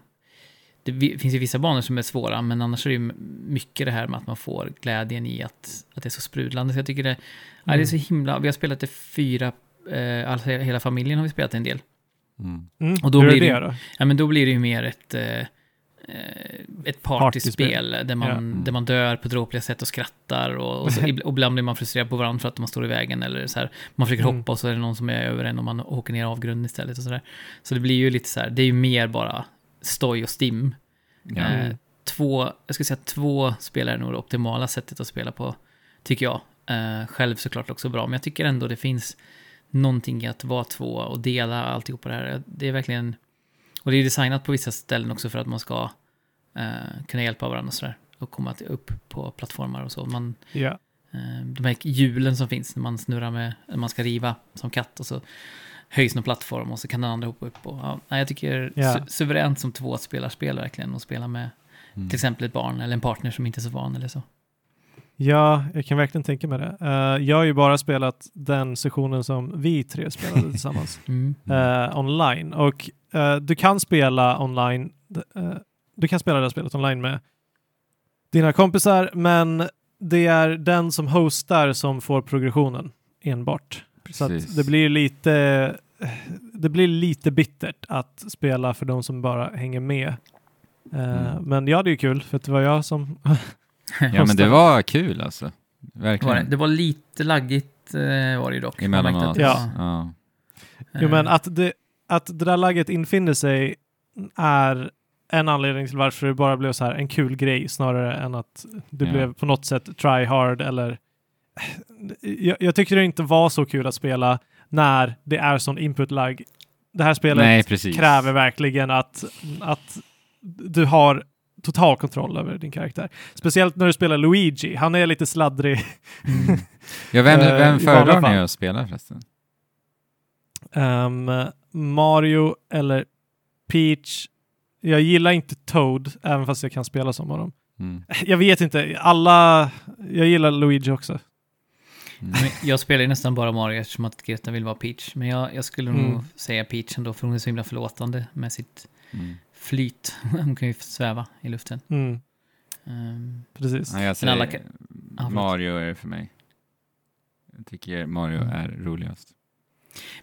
Det finns ju vissa banor som är svåra, men annars är det ju mycket det här med att man får glädjen i att, att det är så sprudlande. Så jag tycker det, ja, det är så himla... Vi har spelat det fyra, eh, alltså hela familjen har vi spelat en del. Mm. Mm. Och då Hur är blir det det- då? Ja, men då blir det ju mer ett... Eh, ett Partyspel. där, man, Ja. där man dör på dråpliga sätt och skrattar och, och, så, och ibland blir man frustrerad på varandra för att man står i vägen eller så här, man försöker Mm. hoppa och så är det någon som är över en och man åker ner avgrunden istället och sådär. Så det blir ju lite så här, det är ju mer bara stoj och stim. Ja. Eh, två, jag skulle säga två spelare är nog det optimala sättet att spela på, tycker jag. Eh, själv såklart också bra, men jag tycker ändå det finns någonting i att vara två och dela alltihopa det här. Det är verkligen, och det är designat på vissa ställen också för att man ska eh, kunna hjälpa varandra och sådär. Och komma till, upp på plattformar och så. Man, Ja. eh, de här hjulen som finns när man snurrar med, när man ska riva som katt och så höjs någon plattform och så kan den andra hoppa upp. Och, ja, jag tycker Ja. su suveränt som två spelarspel verkligen och spela med Mm. till exempel ett barn eller en partner som inte är så van eller så. Ja, jag kan verkligen tänka mig det. Eh, jag har ju bara spelat den sessionen som vi tre spelade tillsammans. Mm. eh, online. Och eh, du kan spela online. du kan spela det här spelet online med dina kompisar, men det är den som hostar som får progressionen enbart. Så att Precis. det blir lite det blir lite bittert att spela för de som bara hänger med. Mm. Men ja, det är ju kul för det var jag som Ja, men det var kul alltså. Var det, Verkligen. det var lite laggigt eh, var det dock. Emellanåt. Ja. var, Ja. Jo, men eh, att det, att det där läget infinner sig är en anledning till varför det bara blev så här en kul grej snarare än att det Ja. blev på något sätt try hard eller jag, jag tyckte det inte var så kul att spela när det är sån input lag. Det här spelet Nej, kräver verkligen att, att du har total kontroll över din karaktär. Speciellt när du spelar Luigi. Han är lite sladdrig. mm. Ja, vem, Eh, vem föredrar ni att spela förresten? Ehm, Mario eller Peach. Jag gillar inte Toad, även fast jag kan spela som honom. Mm. Jag vet inte, alla... Jag gillar Luigi också. Mm. Jag spelar ju nästan bara Mario eftersom att Greta vill vara Peach. Men jag, jag skulle Mm. nog säga Peach ändå, för hon är så himla förlåtande med sitt Mm. Flyt. Hon kan ju sväva i luften. Mm, Ehm, precis. Ja, jag Men alla säger kan- förlåt. Mario är för mig. Jag tycker Mario Mm. är roligast.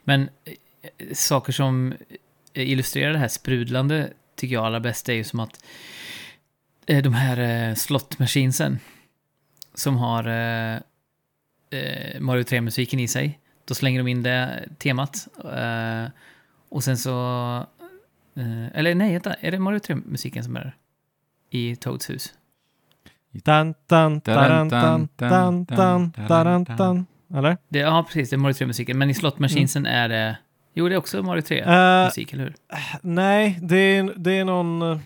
Men eh, saker som illustrerar det här sprudlande tycker jag allra bäst är ju som att eh, de här eh, slot machinesen som har eh, eh, Mario 3-musiken i sig. Då slänger de in det temat. Eh, och sen så... Eh, eller nej, vänta. Är det Mario 3-musiken som är i Toads hus? Dan, dan, daran, dan, dan, dan, daran, dan. Eller? Det, ja, precis. Det är Mario 3-musiken. Men i slot machinesen är det... Jo, det är också Mario 3-musik, Eh, eller hur? nej, det är, det är någon... eh,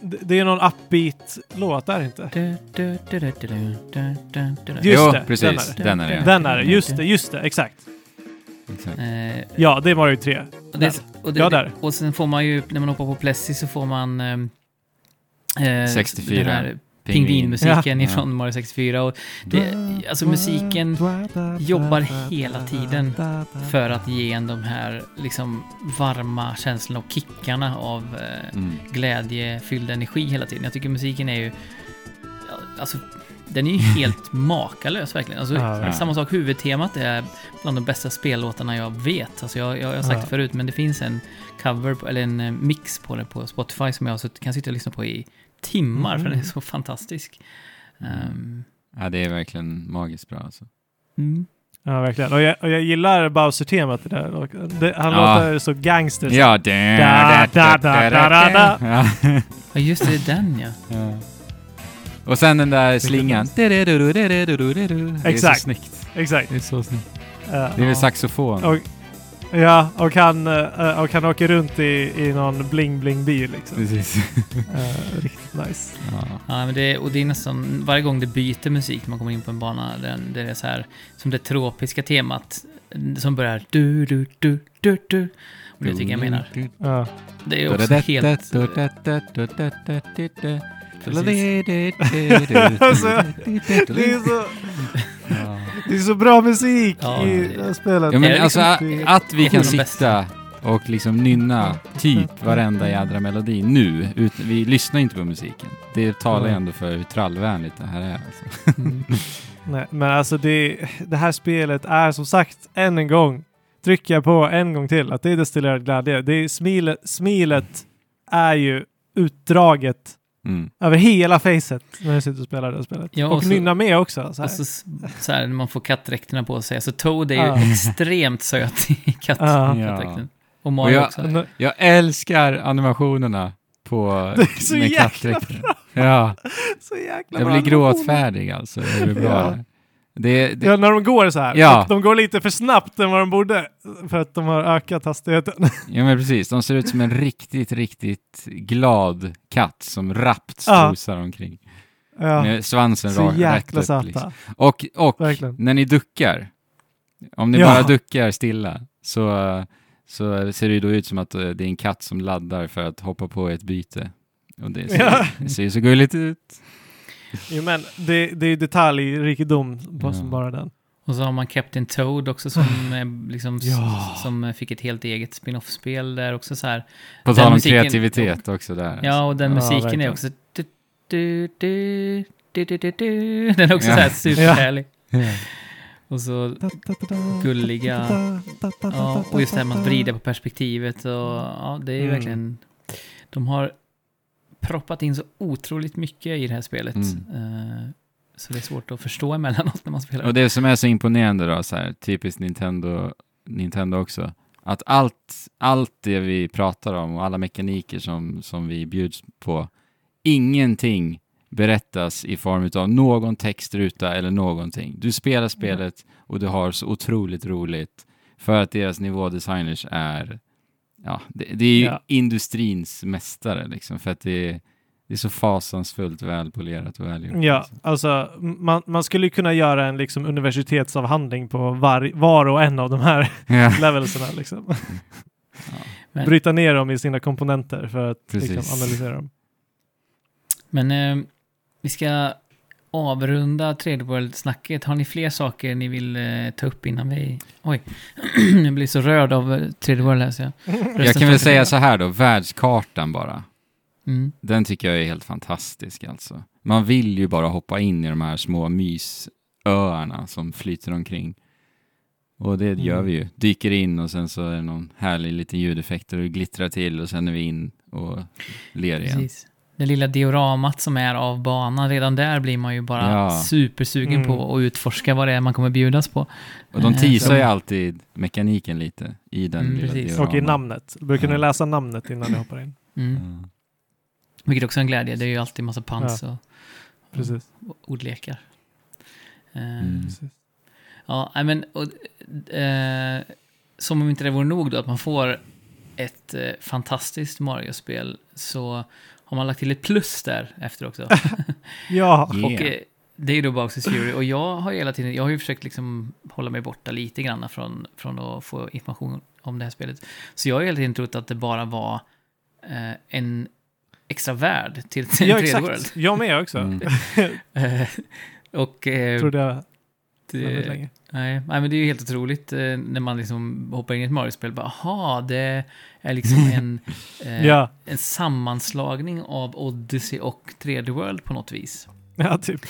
Det det är någon upbeat-låt, där inte? Just jo, det, precis. den Den är det. Den är det, just det, just det, exakt. Exakt. Eh, Ja, det är Mario 3. och, det, och, det, Ja, där. och sen får man ju, när man hoppar på Plessy så får man... ehm, eh, 64. Den här pingvinmusiken Ja. ifrån Mario 64. Och det, alltså musiken jobbar hela tiden för att ge en de här liksom varma känslorna och kickarna av eh, Mm. glädjefylld energi hela tiden. Jag tycker musiken är ju... Alltså, den är ju helt makalös verkligen. Alltså, Ja, ja. Samma sak, huvudtemat är bland de bästa spellåtarna jag vet. Alltså, jag, jag, jag har sagt Ja. det förut, men det finns en cover, på, eller en eh, mix på det på Spotify som jag kan sitta och lyssna på i timmar, för Mm. den är så fantastisk. Ehm, Ja, det är verkligen magiskt bra alltså. mm. Ja, verkligen. Och jag, och jag gillar Bowser-temat i det där. Och det, han Ja. låter så gangster. Ja, Da, da, da, da, da, da. Ja. Ja, just det, den ja. Ja. Och sen den där slingan. Det är Exakt. så snyggt. Exakt. Det är så snyggt. Det är väl saxofon. Och, ja, och han, och han åker runt i, i någon bling-bling-bil liksom. Precis. Riktigt nice. Ja. Ja, men det, och det är nästan varje gång det byter musik man kommer in på en bana, den, det är så här, som det tropiska temat som börjar du, du, du, du, du. Och det tycker jag menar. Ja. Det är också helt... Alltså, det, är så, det är så bra musik Ja, i det- här spelet. Ja, men det alltså liksom- att, vi kan sitta och liksom nynna typ varenda jädra melodi nu. Ut, vi lyssnar inte på musiken. Det talar ju ändå för hur trallvänligt det här är. Alltså. Mm. Nej, men alltså det, det här spelet är som sagt, än en gång, trycker jag på en gång till, att det är destillerad glädje. Det är smilet, smilet är ju utdraget Mm. över hela facet när du sitter och spelar det spelet. Ja, och och så- nynnar med också. Så här. Och så, så här, när man får kattdräkterna på sig. Så Toad är ju extremt söt i katt, Ja. kattdräkten. Och Och Mario jag- också. Jag älskar animationerna på Det är så med jäkla kattdräkten. Ja, så jäkla jag bra blir gråtfärdig alltså. Det är bra. Ja. Det, det, Ja, när de går så här. Ja. De går lite för snabbt än vad de borde. För att de har ökat hastigheten. Ja men precis, de ser ut som en riktigt, riktigt glad katt som rappt Ja. strosar omkring. Ja. Med svansen Så rätt upp. Liksom. Och, och Verkligen. när ni duckar, om ni Ja. bara duckar stilla, så, så ser det ju då ut som att eh, det är en katt som laddar för att hoppa på ett byte. Och det ser, Ja. det ser ju så gulligt ut. Jo, men det, det är detaljrikedom på Ja. som bara den. Och så har man Captain Toad också som, eh, liksom, Ja. som eh, fick ett helt eget spin-off-spel där också så här. På tal om musiken- kreativitet också där. Ja, och den Ja, musiken är också... Du, du, du, du, du, du, du. Den är också Ja. så här superhärlig. Ja. Och så Gulliga. Ja, och just det här med att vrida på perspektivet och ja, det är Mm. verkligen... De har proppat in så otroligt mycket i det här spelet. Mm. Eh, så det är svårt att förstå emellanåt när man spelar. Och det som är så imponerande då, så här, typiskt Nintendo, Nintendo också, att allt, allt det vi pratar om och alla mekaniker som, som vi bjuds på, ingenting berättas i form av någon textruta eller någonting. Du spelar spelet och du har så otroligt roligt för att deras nivådesigners är, ja, det, det är ju Ja. industrins mästare liksom, för att det är, det är så fasansfullt välpolerat och välgjort. Ja, liksom. alltså man, man skulle kunna göra en liksom universitetsavhandling på var, var och en av de här Ja. levelserna. Liksom. Men- Bryta ner dem i sina komponenter för att liksom, analysera dem. Men eh, vi ska avrunda 3D World-snacket. Har ni fler saker ni vill eh, ta upp innan vi... Oj, jag blir så rörd av eh, 3D World här så jag... Jag kan väl säga så här då, världskartan bara. Mm. Den tycker jag är helt fantastisk alltså. Man vill ju bara hoppa in i de här små mysöarna som flyter omkring. Och det gör Mm. vi ju. Dyker in och sen så är det någon härlig liten ljudeffekt och det glittrar till och sen är vi in och ler igen. Precis. Det lilla dioramat som är av banan, redan där blir man ju bara Ja. supersugen Mm. på att utforska vad det är man kommer bjudas på. Och de Eh, teasar ju alltid mekaniken lite i den Mm, lilla precis. dioraman. Och i namnet. Brukar ni Ja. läsa namnet innan ni hoppar in? Mm. Ja. Vilket också är en glädje, det är ju alltid massa pans och, Precis. och ordlekar. Eh, Mm. Precis. Ja, nej, men och, eh, som om inte det vore nog då att man får ett eh, fantastiskt Mario-spel så har man lagt till ett plus där efter också. Ja, Yeah. Och eh, det är ju då Bowsers Fury och jag har hela tiden, jag har ju försökt liksom hålla mig borta lite grann från, från att få information om det här spelet. Så jag har hela tiden trott att det bara var eh, en extra värld till till ja 3D World. exakt. Jag med också. Mm. Eh, och eh, Trodde jag det, länge. nej, nej, men det är ju helt otroligt eh, när man liksom hoppar in i ett Mario-spel. Bara, Aha, det är liksom en, eh, Ja. en sammanslagning av Odyssey och 3D World på något vis. ja, typ.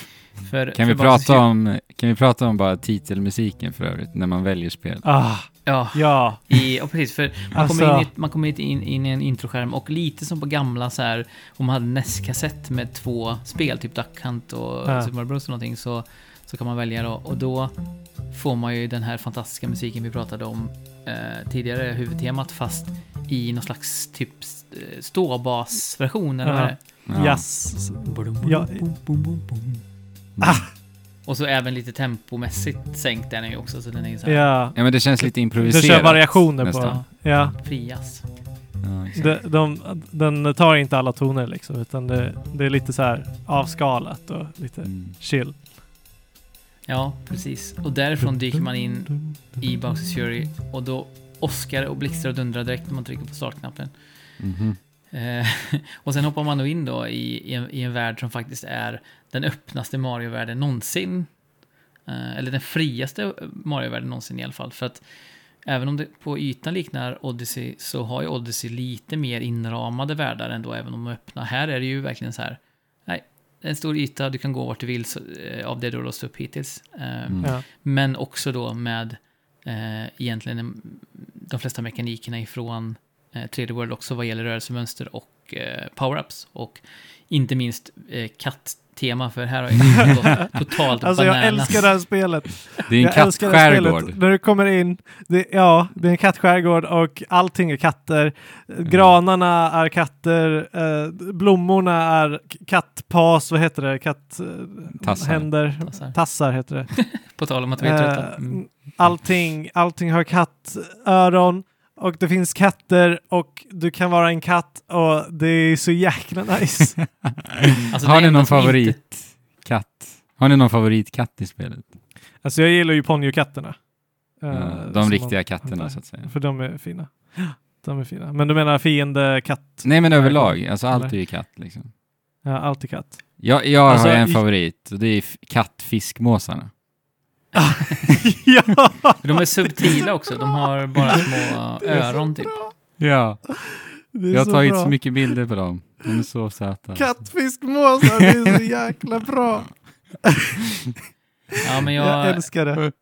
För, Kan, för vi prata om, kan vi prata om bara titelmusiken för övrigt, när man väljer spel? Ah, Ja, ja. i, och precis. För man Alltså- kommer, in, i, man kommer in, in i en introskärm och lite som på gamla så här, om man hade NES-kassett med två spel, typ Duck Hunt och Ja. Super Mario Bros och någonting, så, så kan man välja då. Och då får man ju den här fantastiska musiken vi pratade om eh, tidigare, huvudtemat, fast i någon slags typ eh, ståbasversion, eller vad Ja. det? Ja. Jazz. Ja. Ah. Och så även lite tempomässigt sänkt den är ju också, så den är ju så här Ja. Ja men det känns lite Du improviserat. kör variationer nästan. på... Ja. frias. Ja. De, de, den tar inte alla toner liksom, utan det, det är lite så här avskalat och lite Mm. chill. Ja, precis. Och därifrån dyker man in i Bowsers Fury och då åskar och blixtrar och dundrar direkt när man trycker på startknappen. Mhm. Eh, och sen hoppar man då in då i, i, en, i en värld som faktiskt är den öppnaste Mario-världen någonsin. Eh, eller den friaste Mario-världen någonsin i alla fall. För att även om det på ytan liknar Odyssey så har ju Odyssey lite mer inramade världar ändå, även om de är öppna. Här är det ju verkligen så här, en stor yta, du kan gå vart du vill så, eh, av det du har låst upp hittills. Eh, Mm. Ja. men också då med eh, egentligen de flesta mekanikerna ifrån eh, 3D World också vad gäller rörelsemönster och och eh, power-ups. Och inte minst eh, katttema, för här har jag gått totalt Alltså jag bananas. älskar det här spelet. Det är en jag kattskärgård. När du kommer in, det, ja, det är en kattskärgård och allting är katter. Mm. Granarna är katter, eh, blommorna är kattpas, vad heter det? Katt... eh, Tassar. Tassar. Tassar heter det. På tal om att vi är trötta. Mm. allting, allting har kattöron och det finns katter och du kan vara en katt och det är så jäkla nice. Alltså, Har ni någon favoritkatt? Har ni någon favoritkatt i spelet? alltså jag gillar ju ponnykatterna. Eh, Ja, som de man- riktiga katterna antar. så att säga. För de är fina. De är fina. Men du menar fiende katt? Nej men överlag, alltså allt Eller? är ju katt liksom. Ja, alltid katt. Jag, jag Alltså, har en favorit och det är kattfiskmåsarna. ja! De är subtila också. De har bara små öron typ. Ja, jag har tagit bra. så mycket bilder på dem. De är så söta. Kattfiskmåsar, det är så jäkla bra. Ja, men Jag, jag, älskar det.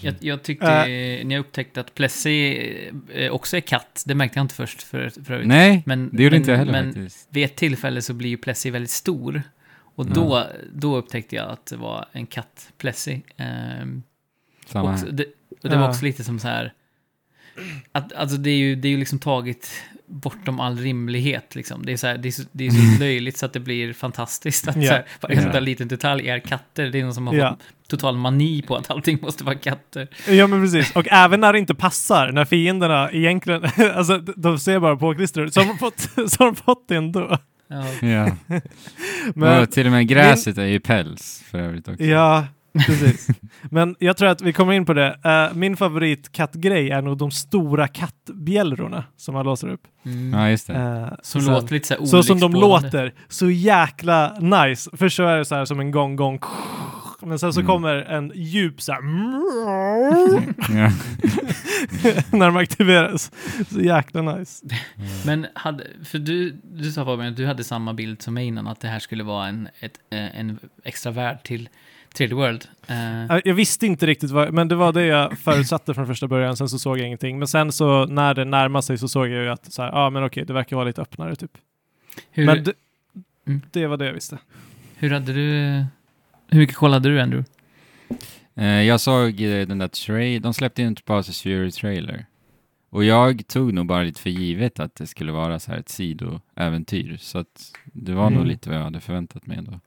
jag, jag tyckte, Äh. när jag upptäckte att Plessy eh, också är katt, det märkte jag inte först för, för övrigt. Nej, Men, det gjorde men, inte jag heller Men faktiskt. vid ett tillfälle så blir ju Plessy väldigt stor. Och Ja. då, då upptäckte jag att det var en katt Plessy. Ehm, Samma också, här. det, och det var Ja. också lite som så här... Att, alltså det är ju, det är ju liksom tagit bortom all rimlighet. Liksom. Det, är så här, det, är så, det är så löjligt så att det blir fantastiskt. Att Ja. så här, varje sån där liten detalj är katter. Det är någon som har fått total mani på att allting måste vara katter. Ja men precis, och även när det inte passar, när fienderna egentligen, alltså de- de ser bara påklistrade så har de fått, så har de fått det ändå. Ja. Ja. Men, och till och med gräset är ju päls för övrigt också. ja, precis. Men jag tror att vi kommer in på det. Eh, min favoritkattgrej är nog de stora kattbjällrorna som man låser upp. Mm. Ja, just det. Eh, Som sen- låter lite så här Så som de låter, så jäkla nice. Först så är det så här som en gång-gång, men sen så Mm. kommer en djup så här när de aktiveras. Så jäkla nice. Men hade, för du, du sa Fabian att du hade samma bild som mig innan, att det här skulle vara en, ett, eh, en extra värld till 3D World. Eh, Jag- visste inte riktigt vad, men det var det jag förutsatte från första början, sen så såg jag ingenting. Men sen så när det närmade sig så såg jag ju att så här, ja men okej, det verkar vara lite öppnare typ. hur, Men det, Mm. det var det jag visste. hur hade du... Hur mycket kollade du, Andrew? Eh, jag såg eh, den där trailer, de släppte ju en Bowsers Fury trailer. Och jag tog nog bara lite för givet att det skulle vara så här ett sidoäventyr. Så att det var nog Mm. lite vad jag hade förväntat mig ändå.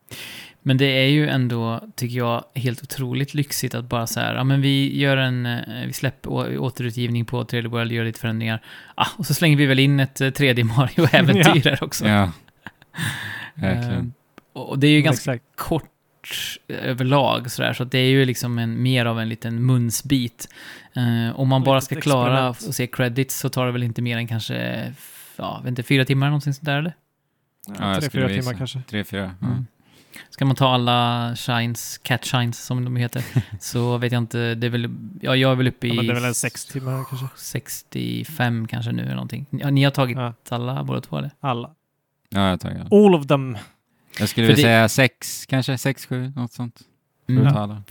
Men det är ju ändå, tycker jag, helt otroligt lyxigt att bara så här, ja men vi gör en, eh, vi släpper återutgivning på 3D World, gör lite förändringar. Ah, och så slänger vi väl in ett eh, 3D Mario-äventyr där också. Ja, verkligen. och och det är ju ganska Exakt. kort överlag sådär, så att det är ju liksom en, mer av en liten munsbit. Eh, om man bara ska klara experiment. och se credits så tar det väl inte mer än kanske, ja, vet inte, fyra timmar någonting sånt där eller? Ja, tre, fyra timmar kanske. Tre, fyra. Ja. Mm. Ska man ta alla shines, cat shines som de heter, så vet jag inte, det är väl, ja jag är väl uppe i Ja, men det är väl en sex timmar kanske. 65 kanske nu eller någonting. Ja, ni har tagit Ja, alla båda två eller? alla. ja, jag tar ja. All of them. Jag skulle det- säga sex, kanske sex, sju, något sånt. För Mm.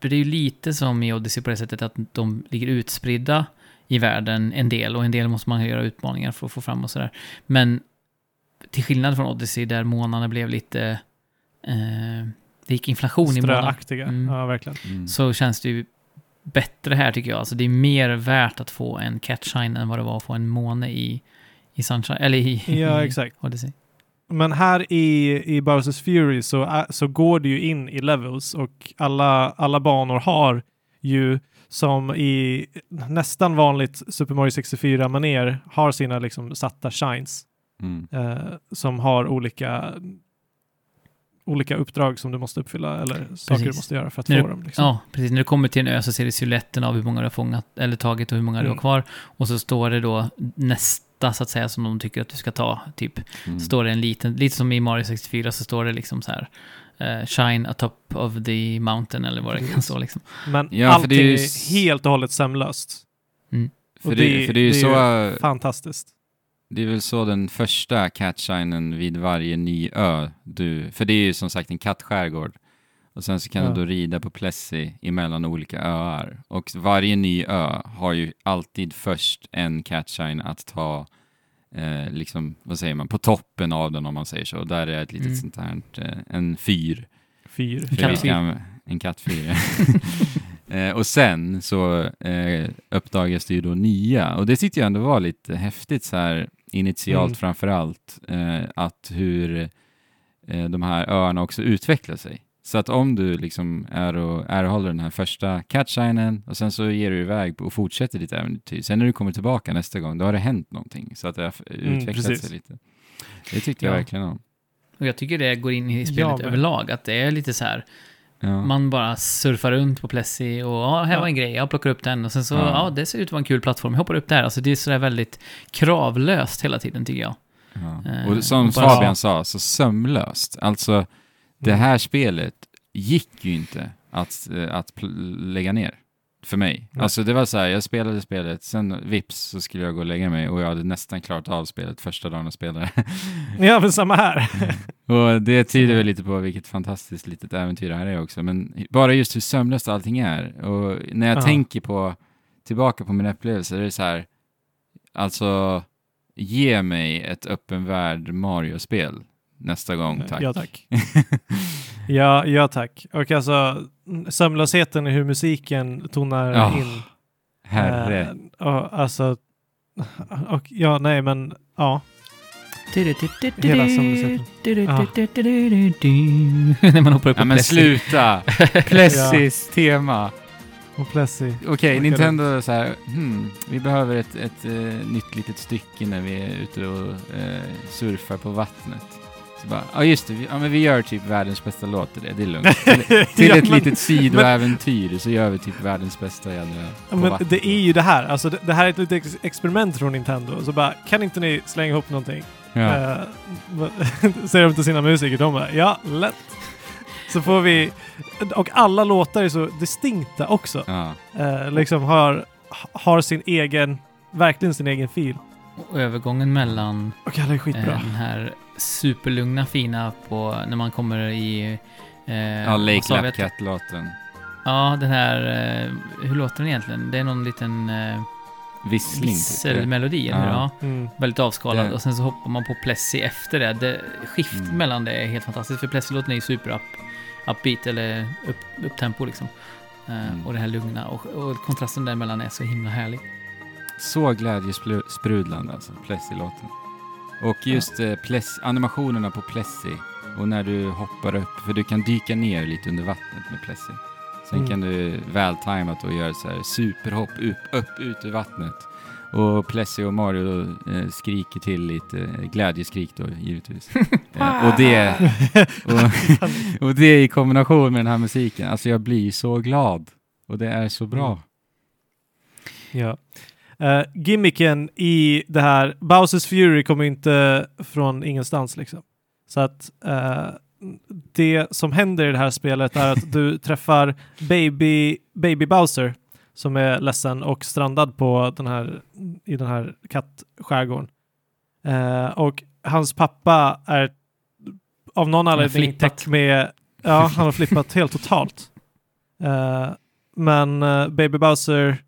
För det är ju lite som i Odyssey på det sättet att de ligger utspridda i världen en del och en del måste man göra utmaningar för att få fram och sådär. Men till skillnad från Odyssey där månaderna blev lite... Eh, det gick inflation i månaderna. Ströaktiga. Mm. Ja, verkligen. Mm. Så känns det ju bättre här tycker jag. Alltså det är mer värt att få en catshine än vad det var att få en måne i, i Sunshine, eller i, Ja, i exakt. Odyssey. Men här i, i Bowsers Fury så, så går det ju in i levels och alla, alla banor har ju som i nästan vanligt Super Mario 64 maner har sina liksom satta shines Mm. eh, som har olika olika uppdrag som du måste uppfylla eller saker du Precis. måste göra för att När få du- dem. Liksom. Ja, precis. När du kommer till en ö så ser du siluetten av hur många du har fångat eller tagit och hur många du har Mm. kvar. Och så står det då nästa så att säga som de tycker att du ska ta. Typ Mm. står det en liten, lite som i Mario 64 så står det liksom så här eh, Shine atop of the mountain eller vad det kan stå liksom. Men Ja, allting det är är, ju s- helt och hållet sömlöst. För, Och det, det- för det är ju det är så, Fantastiskt. det är väl så den första catshinen vid varje ny ö, du, för det är ju som sagt en kattskärgård. Och sen så kan Ja. du då rida på Plessy emellan olika öar. Och varje ny ö har ju alltid först en catshine att ta eh, liksom, vad säger man, på toppen av den om man säger så. Där är ett litet Mm. sånt här, eh, en fyr. Fyr. Vi kattfyr. En kattfyr. eh, och sen så eh, uppdagas det ju då nya, och det tyckte jag ändå var lite häftigt så här initialt Mm. framför allt, eh, att hur eh, de här öarna också utvecklar sig. Så att om du liksom är och erhåller den här första catshinen och sen så ger du iväg och fortsätter ditt äventyr. Sen när du kommer tillbaka nästa gång, då har det hänt någonting. Så att det har utvecklat precis. sig lite. Det tyckte jag Ja. verkligen om. Och jag tycker det går in i Ja, spelet men- överlag, att det är lite så här, Ja. man bara surfar runt på Plessy och ja, här Ja. var en grej, jag plockar upp den och sen så, Ja. ja, det ser ut att vara en kul plattform, jag hoppar upp där. Alltså det är sådär väldigt kravlöst hela tiden tycker jag. Ja. Eh, Och som och bara- Fabian sa, så sömlöst. Alltså, det Mm. här spelet gick ju inte att, eh, att lägga ner. För mig. Nej. Alltså det var så här, jag spelade spelet, sen vips så skulle jag gå och lägga mig och jag hade nästan klarat av spelet första dagen jag spelade. Ja, men samma här. och det tyder väl lite på vilket fantastiskt litet äventyr det här är också. Men bara just hur sömlöst allting är. Och när jag Ja. tänker på, tillbaka på min upplevelse, det är så här, alltså ge mig ett öppen värld Mario-spel nästa gång, tack. Ja, tack. Ja, ja tack. Och alltså sömnlösheten i hur musiken tonar Ja, in. Herre. Eh, och, alltså, och, ja, nej men ja. Hela sömnlösheten. När man hoppar upp Ja men Plessy. sluta! Plessis tema. Och Plessy. Okej, Orkar Nintendo så här, hmm, vi behöver ett, ett eh, nytt litet stycke när vi är ute och eh, surfar på vattnet. Bara, ja just det, vi, ja, men vi gör typ världens bästa låt till det, det är lugnt. Till, till Ja, ett men- litet sidoäventyr så gör vi typ världens bästa jävla Ja, men det är ju det här. Alltså det, det här är ett litet ex experiment från Nintendo. Så bara, kan inte ni slänga ihop någonting? Ja. Eh, säger de till sina musiker. De bara, ja, lätt. Så får vi... Och alla låtar är så distinkta också. Ja. Eh, liksom har, har sin egen, verkligen sin egen fil. Och övergången mellan Och alla är eh, den här superlugna fina på när man kommer i... Eh, ja, Lake Lapcat-låten. Ja, den här... Eh, hur låter den egentligen? Det är någon liten eh, Vissling typ. visselmelodi, eller? Ja. Ja. Mm. Väldigt avskalad. Det- Och sen så hoppar man på Plessy efter det. det skift Mm. mellan det är helt fantastiskt. För Plessy-låten är ju super up, upbeat eller upp, upptempo liksom. Eh, Mm. Och det här lugna. Och, och kontrasten däremellan är så himla härlig. Så glädjesprudlande alltså, Plessy-låten. Och just eh, Pless, animationerna på Plessy och när du hoppar upp, för du kan dyka ner lite under vattnet med Plessy. Sen Mm. kan du vältajmat och göra så här superhopp upp, upp ut ur vattnet. Och Plessy och Mario eh, skriker till lite, eh, glädjeskrik då givetvis. eh, och, det, och, och det i kombination med den här musiken, alltså jag blir så glad. Och det är så bra. Mm. Ja. Uh, gimmicken i det här, Bowsers Fury kommer inte från ingenstans liksom. Så att eh, det som händer i det här spelet är att du träffar Baby, Baby Bowser som är ledsen och strandad på den här, i den här kattskärgården. Eh, och hans pappa är av någon anledning täckt med, ja han har flippat helt totalt. Men Baby Bowser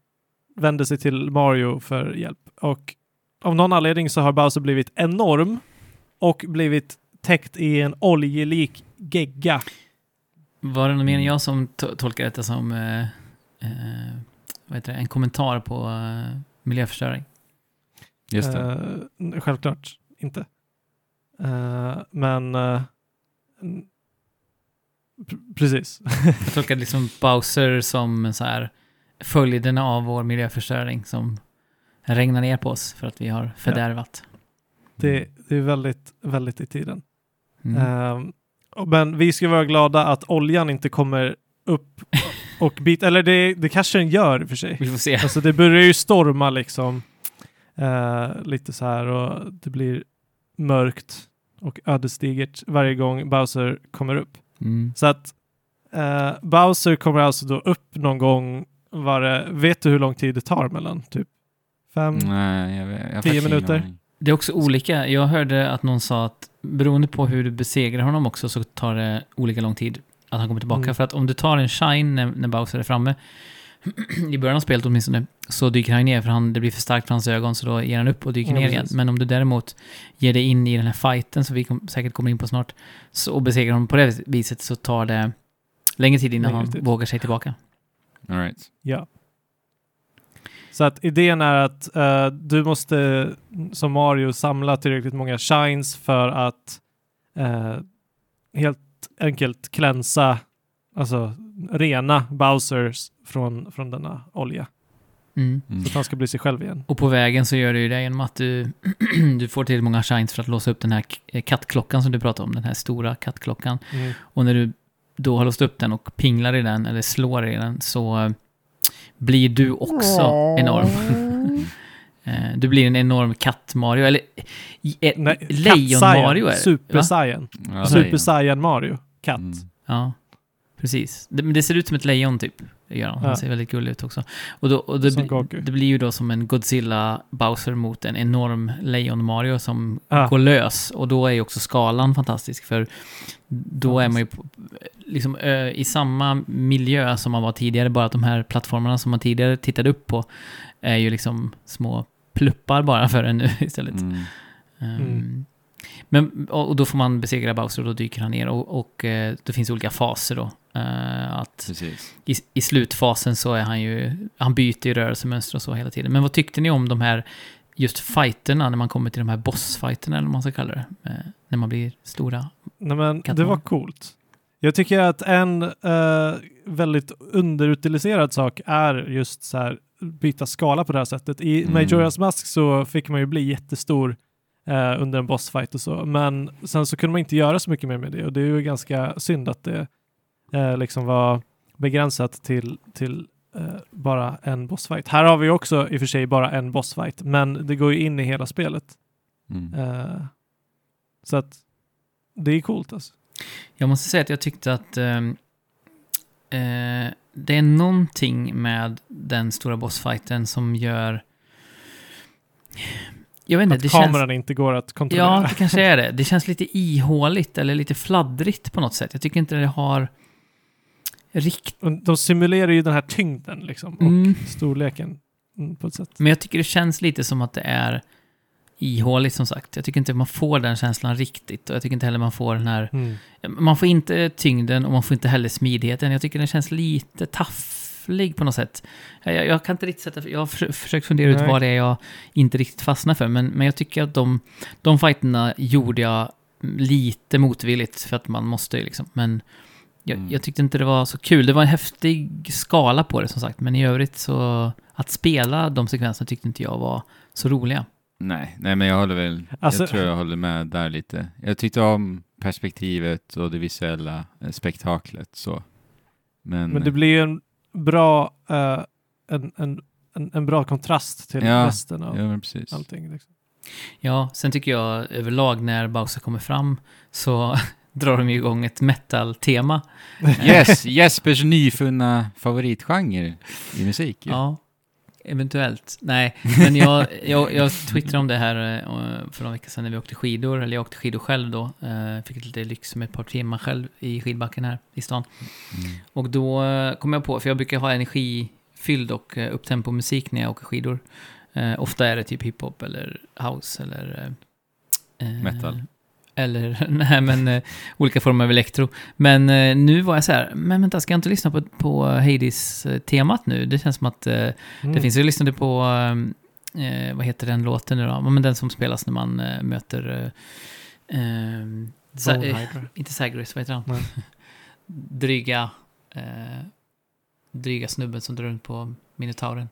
vänder sig till Mario för hjälp. Och av någon anledning så har Bowser blivit enorm och blivit täckt i en oljelik gegga. Var det någon mer än jag som to- tolkar detta som eh, eh, vad heter det? en kommentar på eh, miljöförstöring? Just det. Eh, självklart inte. Eh, men eh, precis. Jag tolkar liksom Bowser som så här följderna av vår miljöförstöring som regnar ner på oss för att vi har fördärvat. det, det är väldigt, väldigt i tiden. Mm. Och- men vi ska vara glada att oljan inte kommer upp och bit, eller det, det kanske den gör i och för sig. Vi får se. Alltså det börjar ju storma liksom. Eh, lite så här och det blir mörkt och ödesdigert varje gång Bowser kommer upp. Mm. Så att eh, Bowser kommer alltså då upp någon gång var det, vet du hur lång tid det tar mellan? Typ fem? Nej, jag, vet- jag Tio minuter. Det är också olika. Jag hörde att någon sa att beroende på hur du besegrar honom också så tar det olika lång tid att han kommer tillbaka. Mm. För att om du tar en shine när, när Bowser är framme i början av spelet åtminstone, så dyker han ner för han, det blir för starkt för hans ögon så då ger han upp och dyker Ja, ner igen. Men om du däremot ger dig in i den här fighten som vi kom, säkert kommer in på snart så, och besegrar honom på det viset så tar det längre tid innan Längre han tid. vågar sig tillbaka. All right. Ja. Så att idén är att eh, du måste som Mario samla tillräckligt många shines för att eh, helt enkelt klänsa, alltså rena Bowsers från, från denna olja. Mm. Mm. Så att han ska bli sig själv igen. Och på vägen så gör du ju det genom att du, du får tillräckligt många shines för att låsa upp den här kattklockan som du pratade om, den här stora kattklockan. Mm. Och när du då har låst upp den och pinglar i den, eller slår i den, så eh, blir du också enorm. Eh, Du blir en enorm katt-Mario, eller eh, lejon-Mario är det. Super? Saiyan. Ja, Super lejon. Saiyan Mario. Katt. Mm. Ja, precis. Det, men det ser ut som ett lejon typ. Det gör han. Han Ja. ser väldigt gullig ut också. Och, då, och det, det blir ju då som en Godzilla Bowser mot en enorm lejon-Mario som Ja. går lös. Och då är ju också skalan fantastisk för då är man ju på, liksom ö, i samma miljö som man var tidigare, bara att de här plattformarna som man tidigare tittade upp på är ju liksom små pluppar bara för en nu istället. Mm. Ehm, Mm. Men, och och då får man besegra Bowser och då dyker han ner och, och eh, det finns olika faser då. Eh, att Precis. i, I slutfasen så är han ju, han byter ju rörelsemönster och så hela tiden. Men vad tyckte ni om de här just fighterna när man kommer till de här bossfighterna eller vad man ska kalla det? Eh, när man blir stora. Nej, men det var coolt. Jag tycker att en eh, väldigt underutiliserad sak är just så här byta skala på det här sättet. I Mm. Majora's Mask så fick man ju bli jättestor under en bossfight och så, men sen så kunde man inte göra så mycket mer med det och det är ju ganska synd att det eh, liksom var begränsat till, till eh, bara en bossfight. Här har vi också i och för sig bara en bossfight, men det går ju in i hela spelet. Mm. Eh, så att det är coolt alltså. Jag måste säga att jag tyckte att ehm, eh, det är någonting med den stora bossfighten som gör... Jag vet inte, Att det kameran känns... inte går att kontrollera. Ja, det kanske är det. Det känns lite ihåligt eller lite fladdrigt på något sätt. Jag tycker inte det har rikt... Och De simulerar ju den här tyngden liksom, och Mm. storleken mm, på ett sätt. Men jag tycker det känns lite som att det är ihåligt som sagt. Jag tycker inte man får den känslan riktigt och jag tycker inte heller man får den här... Mm. Man får inte tyngden och man får inte heller smidigheten. Jag tycker den känns lite tafflig på något sätt. Jag, jag kan inte riktigt sätta... Jag har förs- försökt fundera ut Nej. vad det är jag inte riktigt fastnar för, men, men jag tycker att de, de fighterna gjorde jag lite motvilligt för att man måste ju liksom. Men jag, Mm. jag tyckte inte det var så kul. Det var en häftig skala på det som sagt, men i övrigt så... Att spela de sekvenserna tyckte inte jag var så roliga. Nej, nej, men jag håller väl, Alltså- jag tror jag håller med där lite. Jag tyckte om perspektivet och det visuella eh, spektaklet så. Men, Men det blir ju en bra, eh, en, en, en, en bra kontrast till Ja, resten av ja, men precis. allting. Liksom. Ja, sen tycker jag överlag när Bowser kommer fram så drar de ju igång ett metal-tema. Yes, Jespers nyfunna favoritgenre i musik. ju. Ja, eventuellt. Nej, men jag, jag, jag twittrade om det här eh, för några veckor sedan när vi åkte skidor, eller jag åkte skidor själv då. Eh, Fick lite lyx med ett par timmar själv i skidbacken här i stan. Mm. Och då eh, kom jag på, för jag brukar ha energifylld och upptempo musik när jag åker skidor. Ofta är det typ hiphop eller house eller... Metal. Eller, nej men eh, olika former av elektro. Men eh, nu var jag så här, men vänta, ska jag inte lyssna på, på Hades-temat nu? Det känns som att eh, Mm. det finns, jag lyssnade på, eh, vad heter den låten nu då? Men den som spelas när man eh, möter, eh, eh, Sa- eh, inte Zagreus, vad heter han? Nej. dryga, eh, dryga snubben som drar runt på Minotauren.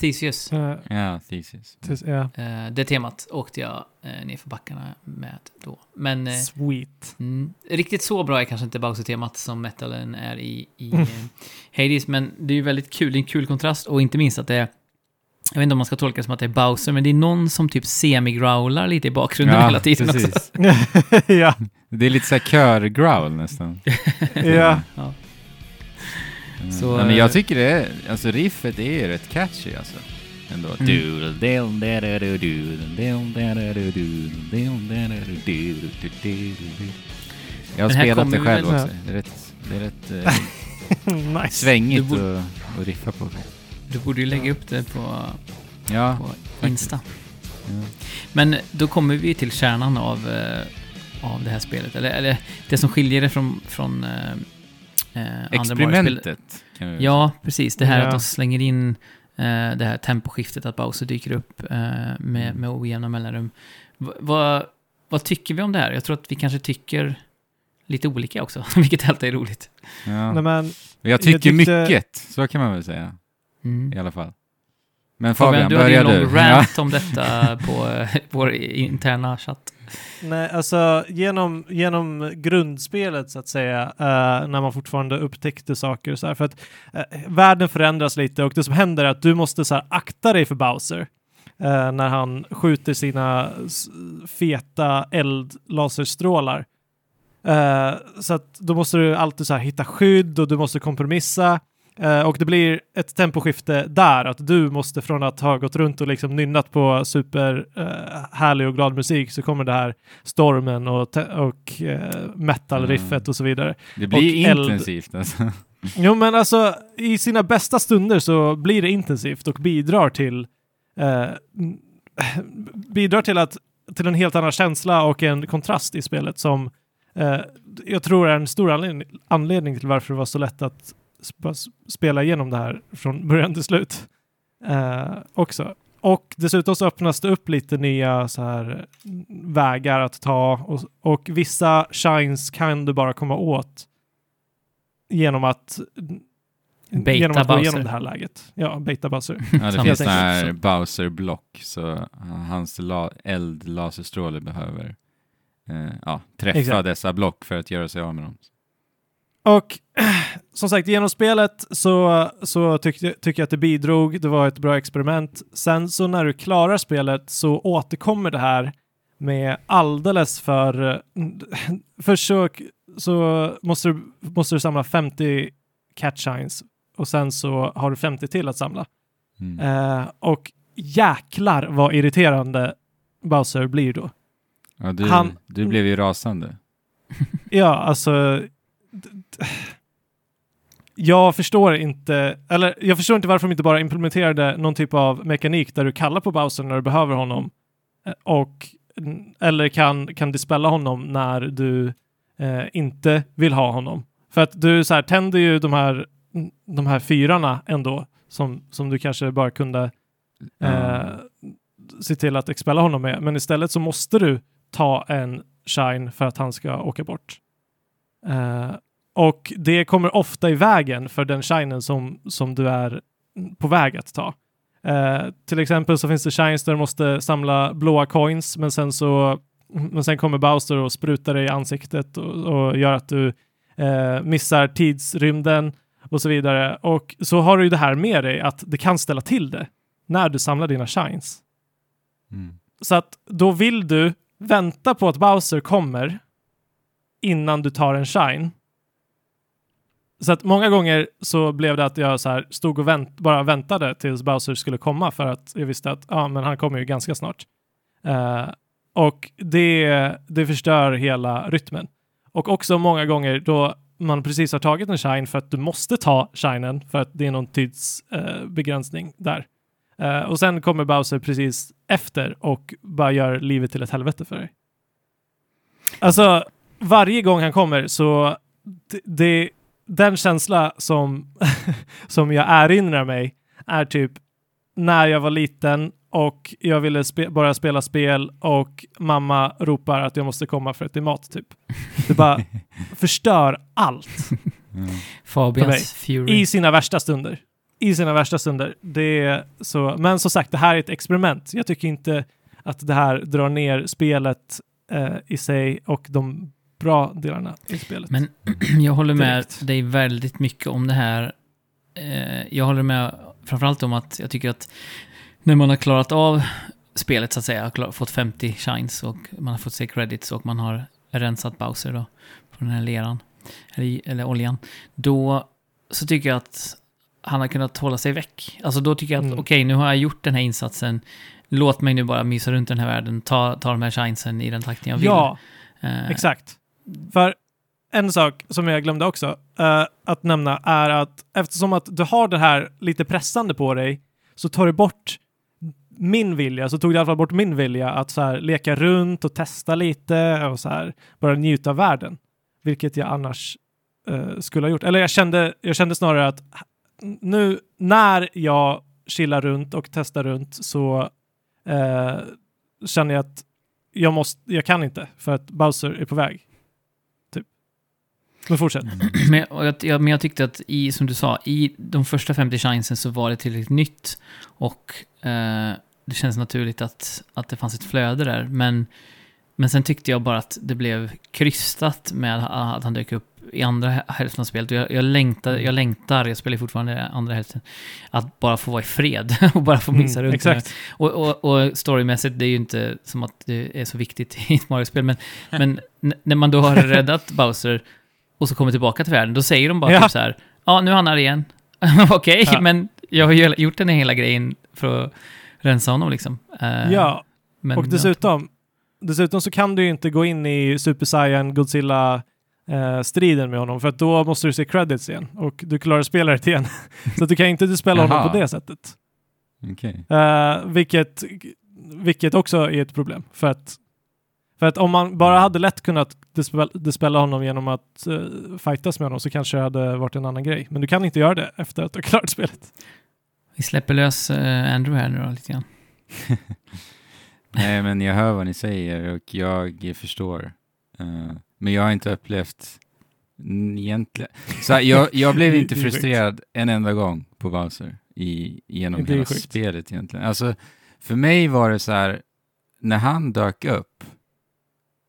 Theseus. Eh, Ja, thesis. tills- ja. Eh, det temat åkte jag eh, ner för backarna med då. Men eh, Sweet. mm, riktigt så bra är kanske inte Bowser-temat som metalen är i, i Mm. eh, Hades, men det är ju väldigt kul. Det är en kul kontrast och inte minst att det är jag vet inte om man ska tolka det som att det är Bowser, men det är någon som typ semi-growlar lite i bakgrunden hela tiden också. precis. ja. Det är lite såhär kör-growl nästan. ja. Ja. Mm. Så, ja, men jag eh, tycker det är, alltså riffet är rätt catchy alltså. Ändå. Mm. Jag har spelat det ju själv också. Det är rätt, det är rätt eh, nice. svängigt och att riffa på. Du borde ju lägga upp det på, Ja, på Insta. ja. Men då kommer vi till kärnan av, eh, av det här spelet. Eller, eller det som skiljer det från, från eh, andra experimentet. Kan vi Ja, precis. Det här Ja. att de slänger in eh, det här temposkiftet, att Bowser dyker upp eh, med, med ojämna mellanrum. V- vad, vad tycker vi om det här? Jag tror att vi kanske tycker lite olika också, vilket alltid är roligt. Ja. Nej, men, Jag tycker tyckte- mycket, så kan man väl säga Mm. i alla fall. Men Fabian, Fabian, du hade ju börjar en du. lång rant om detta på eh, vår interna chatt nej, alltså genom, genom grundspelet så att säga, uh, när man fortfarande upptäckte saker och så här, för att uh, världen förändras lite och det som händer är att du måste så här, akta dig för Bowser Uh, när han skjuter sina feta eldlaserstrålar. Uh, så att då måste du alltid så här, hitta skydd och du måste kompromissa. Eh, och det blir ett temposkifte där, att du måste från att ha gått runt och liksom nynnat på super eh, härlig och glad musik så kommer det här stormen och, och eh, metal-riffet Mm. och så vidare. Det blir Och eld. intensivt alltså. Jo, men alltså i sina bästa stunder så blir det intensivt och bidrar till bidrar till att till en helt annan känsla och en kontrast i spelet som jag tror är en stor anledning, anledning till varför det var så lätt att spela igenom det här från början till slut eh, också. Och dessutom så öppnas det upp lite nya så här mm, vägar att ta och, och vissa shines kan du bara komma åt genom att Baita genom att gå Bowser. igenom det här läget. Ja, baita Bowser. Ja, det finns här Bowser-block, så uh, hans la- eldlaserstråle behöver eh, ja, träffa Exakt. dessa block för att göra sig av med dem. Och som sagt, genom spelet så, så tyckte, tycker jag att det bidrog. Det var ett bra experiment. Sen så när du klarar spelet så återkommer det här med alldeles för... Försök så måste du, måste du samla 50 cat shines och sen så har du 50 till att samla. Mm. Eh, och jäklar vad irriterande Bowser blir då. Ja, du, han- du blev ju rasande. Ja, alltså... Jag förstår inte, eller jag förstår inte varför de inte bara implementerade någon typ av mekanik där du kallar på Bowser när du behöver honom eh, och eller kan, kan dispella honom när du eh, inte vill ha honom. För att du så här, tänder ju de här, de här fyrarna ändå som, som du kanske bara kunde eh, se till att expella honom med. Men istället så måste du ta en shine för att han ska åka bort. Eh, och det kommer ofta i vägen för den shinen som, som du är på väg att ta. Eh, till exempel så finns det shines där du måste samla blåa coins men sen så men sen kommer Bowser och sprutar dig i ansiktet och, och gör att du eh, missar tidsrymden och så vidare. Och så har du ju det här med dig att det kan ställa till det när du samlar dina shines. Mm. Så att då vill du vänta på att Bowser kommer innan du tar en shine. Så att många gånger så blev det att jag så här stod och vänt, bara väntade tills Bowser skulle komma för att jag visste att ja, men han kommer ju ganska snart. Uh, och det, det förstör hela rytmen. Och också många gånger då man precis har tagit en shine för att du måste ta shinen för att det är någon tidsbegränsning eh, uh, där. Uh, och sen kommer Bowser precis efter och bara gör livet till ett helvete för dig. Alltså, varje gång han kommer så det, det den känsla som, som jag erinrar mig är typ när jag var liten och jag ville spe bara spela spel och mamma ropar att jag måste komma för att det är mat typ. Det bara förstör allt Mm. Fabians Fury. i sina värsta stunder. I sina värsta stunder. Det är så, men som sagt, det här är ett experiment. Jag tycker inte att det här drar ner spelet eh, i sig och de bra delarna i spelet. Men jag håller med Direkt. dig väldigt mycket om det här. Eh, jag håller med framförallt om att jag tycker att när man har klarat av spelet så att säga, fått 50 shines och man har fått se credits och man har rensat Bowser då på den här leran, eller, eller oljan, då så tycker jag att han har kunnat hålla sig väck. Alltså då tycker jag att Mm. okej, nu har jag gjort den här insatsen, låt mig nu bara mysa runt den här världen, ta, ta de här shinesen i den takten jag vill. ja, Eh, exakt. För en sak som jag glömde också uh, att nämna är att eftersom att du har det här lite pressande på dig så tar du bort min vilja, så tog det i alla fall bort min vilja att så här leka runt och testa lite och så här bara njuta av världen. Vilket jag annars uh, skulle ha gjort. Eller jag kände, jag kände snarare att nu när jag chillar runt och testar runt så uh, känner jag att jag, måste, jag kan inte för att Bowser är på väg. Typ. Men fortsätt. Men jag, jag, men jag tyckte att i, som du sa, i de första 50 chansen så var det tillräckligt nytt. Och eh, det känns naturligt att, att det fanns ett flöde där. Men, men sen tyckte jag bara att det blev krystat med att han dök upp i andra hälften av spelet. Jag, jag, längtar, jag längtar, jag spelar fortfarande andra hälften, att bara få vara i fred och bara få missa Mm, runt. exakt. Och, och, och storymässigt, det är ju inte som att det är så viktigt i ett Mario-spel, men, men när man då har räddat Bowser och så kommer tillbaka till världen, då säger de bara Ja. typ så här, ja nu är han här igen. Okej, Ja. men jag har ju gjort den här hela grejen för att rensa honom liksom. Eh, Ja, men, och dessutom, dessutom så kan du ju inte gå in i Super Saiyan Godzilla eh, striden med honom för att då måste du se credits igen och du klarar spelet igen. så att du kan inte spela honom på det sättet. Okej. Eh, vilket, vilket också är ett problem. För att, för att om man bara hade lätt kunnat dispel, dispella honom genom att uh, fightas med honom så kanske det hade varit en annan grej. Men du kan inte göra det efter att du har klarat spelet. Vi släpper lös eh, Andrew här nu då lite grann. Nej, men jag hör vad ni säger och jag förstår. Eh, men jag har inte upplevt egentligen. Så här, jag, jag blev inte frustrerad en enda gång på Bowser i, genom hela sjukt. spelet egentligen. Alltså, för mig var det så här, när han dök upp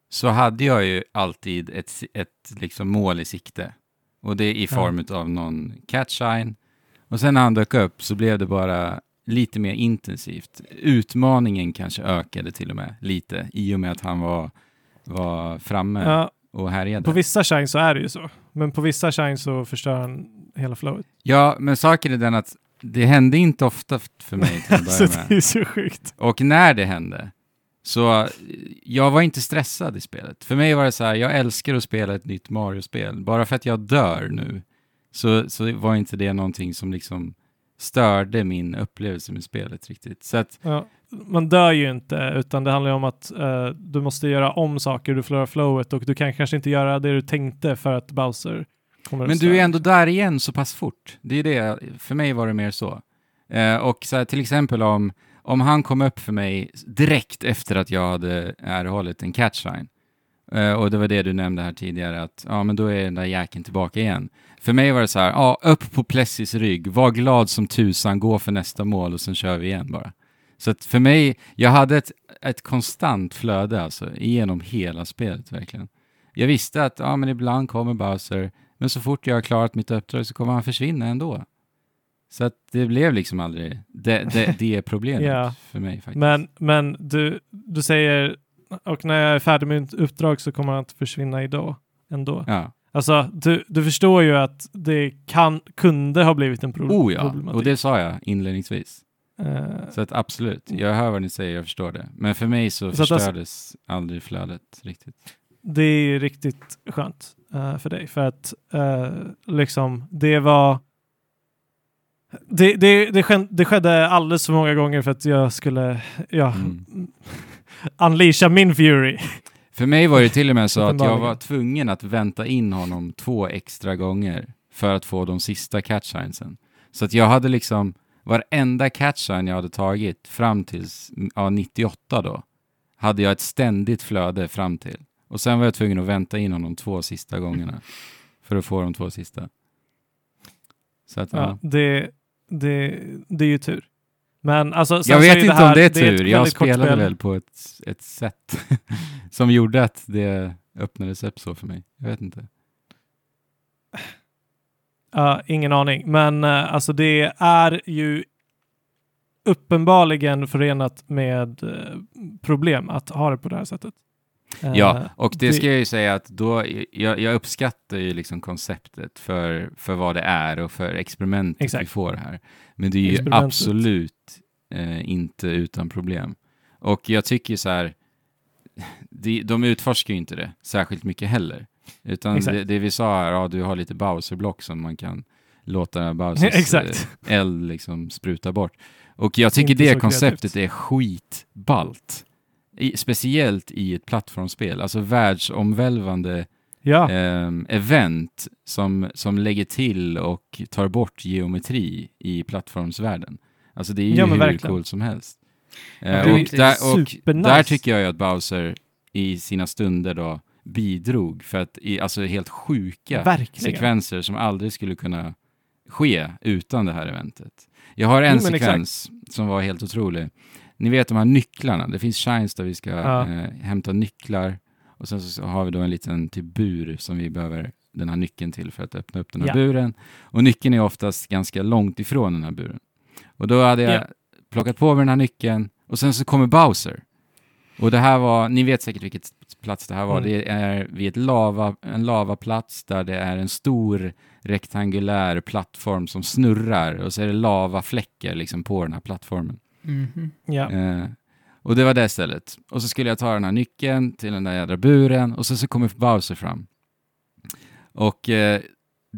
så hade jag ju alltid ett, ett liksom mål i sikte. Och det är i Ja. form av någon catshine. Och sen när han dök upp så blev det bara lite mer intensivt. Utmaningen kanske ökade till och med lite i och med att han var, var framme Ja, och härjade. på vissa shine så är det ju så. Men på vissa shine så förstör han hela flowet. Ja, men saken är den att det hände inte ofta för mig till att så börja det med. är så sjukt. Och när det hände, så eh, jag var inte stressad i spelet. För mig var det så här, jag älskar att spela ett nytt Mario-spel. Bara för att jag dör nu, så, så var inte det någonting som liksom störde min upplevelse med spelet riktigt. Så att, Ja, man dör ju inte, utan det handlar ju om att eh, du måste göra om saker, du förlorar flowet och du kan kanske inte göra det du tänkte för att Bowser kommer men du är ändå där igen så pass fort. Det är det, för mig var det mer så. Eh, och så här, till exempel om, om han kom upp för mig direkt efter att jag hade erhållit en catchline, eh, och det var det du nämnde här tidigare, att ja, men då är den där jäkeln tillbaka igen. För mig var det så här, ja, upp på Plessis rygg, var glad som tusan, gå för nästa mål och sen kör vi igen bara. Så att för mig, jag hade ett, ett konstant flöde alltså, genom hela spelet verkligen. Jag visste att ja, men ibland kommer Bowser, men så fort jag har klarat mitt uppdrag så kommer han försvinna ändå. Så att det blev liksom aldrig det, det, det problemet Ja. för mig faktiskt. Men, men du, du säger, och när jag är färdig med mitt uppdrag så kommer han att försvinna idag ändå. Ja. Alltså, du, du förstår ju att det kan, kunde ha blivit en pro- Oh ja, och det sa jag inledningsvis. Eh, Så att absolut, jag hör vad ni säger, jag förstår det. Men för mig så, Så alltså- förstördes aldrig flödet riktigt. det är ju riktigt skönt eh, för dig, för att eh, liksom, det var det, det, det, skedde, det skedde alldeles för många gånger för att jag skulle ja, Mm. unleasha min fury. För mig var det till och med så att jag var tvungen att vänta in honom två extra gånger för att få de sista catchsinesen. Så att jag hade liksom varenda catchine jag hade tagit fram till ja, 98 då, hade jag ett ständigt flöde fram till. Och sen var jag tvungen att vänta in honom två sista gångerna för att få de två sista. Så att, ja. Ja, det, det, det är ju tur. Men alltså, Jag vet är inte det här, om det är tur. jag väldigt kort spelade spel. väl på ett, ett sätt som gjorde att det öppnades upp så för mig. Jag vet inte. Ja, ingen aning, men eh, alltså det är ju uppenbarligen förenat med eh, problem att ha det på det här sättet. Eh, Ja, och det, ska jag ju säga att då, jag, jag uppskattar ju liksom konceptet för, för vad det är och för experimentet vi Exakt. får här. Men det är ju absolut eh, inte utan problem. Och jag tycker så här, de, de utforskar ju inte det särskilt mycket heller. Utan det, det vi sa här, ja du har lite Bowser-block som man kan låta Bowsers eh, eld liksom spruta bort. Och jag tycker det konceptet kreativt. är skitballt. I, speciellt i ett plattformsspel, alltså världsomvälvande Ja, ehm, event som, som lägger till och tar bort geometri i plattformsvärlden. Alltså det är ju Ja, hur verkligen. coolt som helst. Eh, och, där, och där tycker jag ju att Bowser i sina stunder då bidrog för att i alltså helt sjuka verkligen. sekvenser som aldrig skulle kunna ske utan det här eventet. Jag har en Jo, sekvens som var helt otrolig. Ni vet de här nycklarna, det finns shines där vi ska Ja. eh, hämta nycklar och sen så har vi då en liten typ bur som vi behöver den här nyckeln till för att öppna upp den här Ja. buren. Och nyckeln är oftast ganska långt ifrån den här buren. Och då hade jag Ja. plockat på mig den här nyckeln och sen så kommer Bowser. Och det här var, ni vet säkert vilket plats det här var. Mm. Det är vid ett lava, en lavaplats där det är en stor rektangulär plattform som snurrar och så är det lavafläckar liksom på den här plattformen. Mhm. Ja. Eh, och det var det stället. Och så skulle jag ta den här nyckeln till den där jädra buren och så, så kommer Bowser fram. Och eh,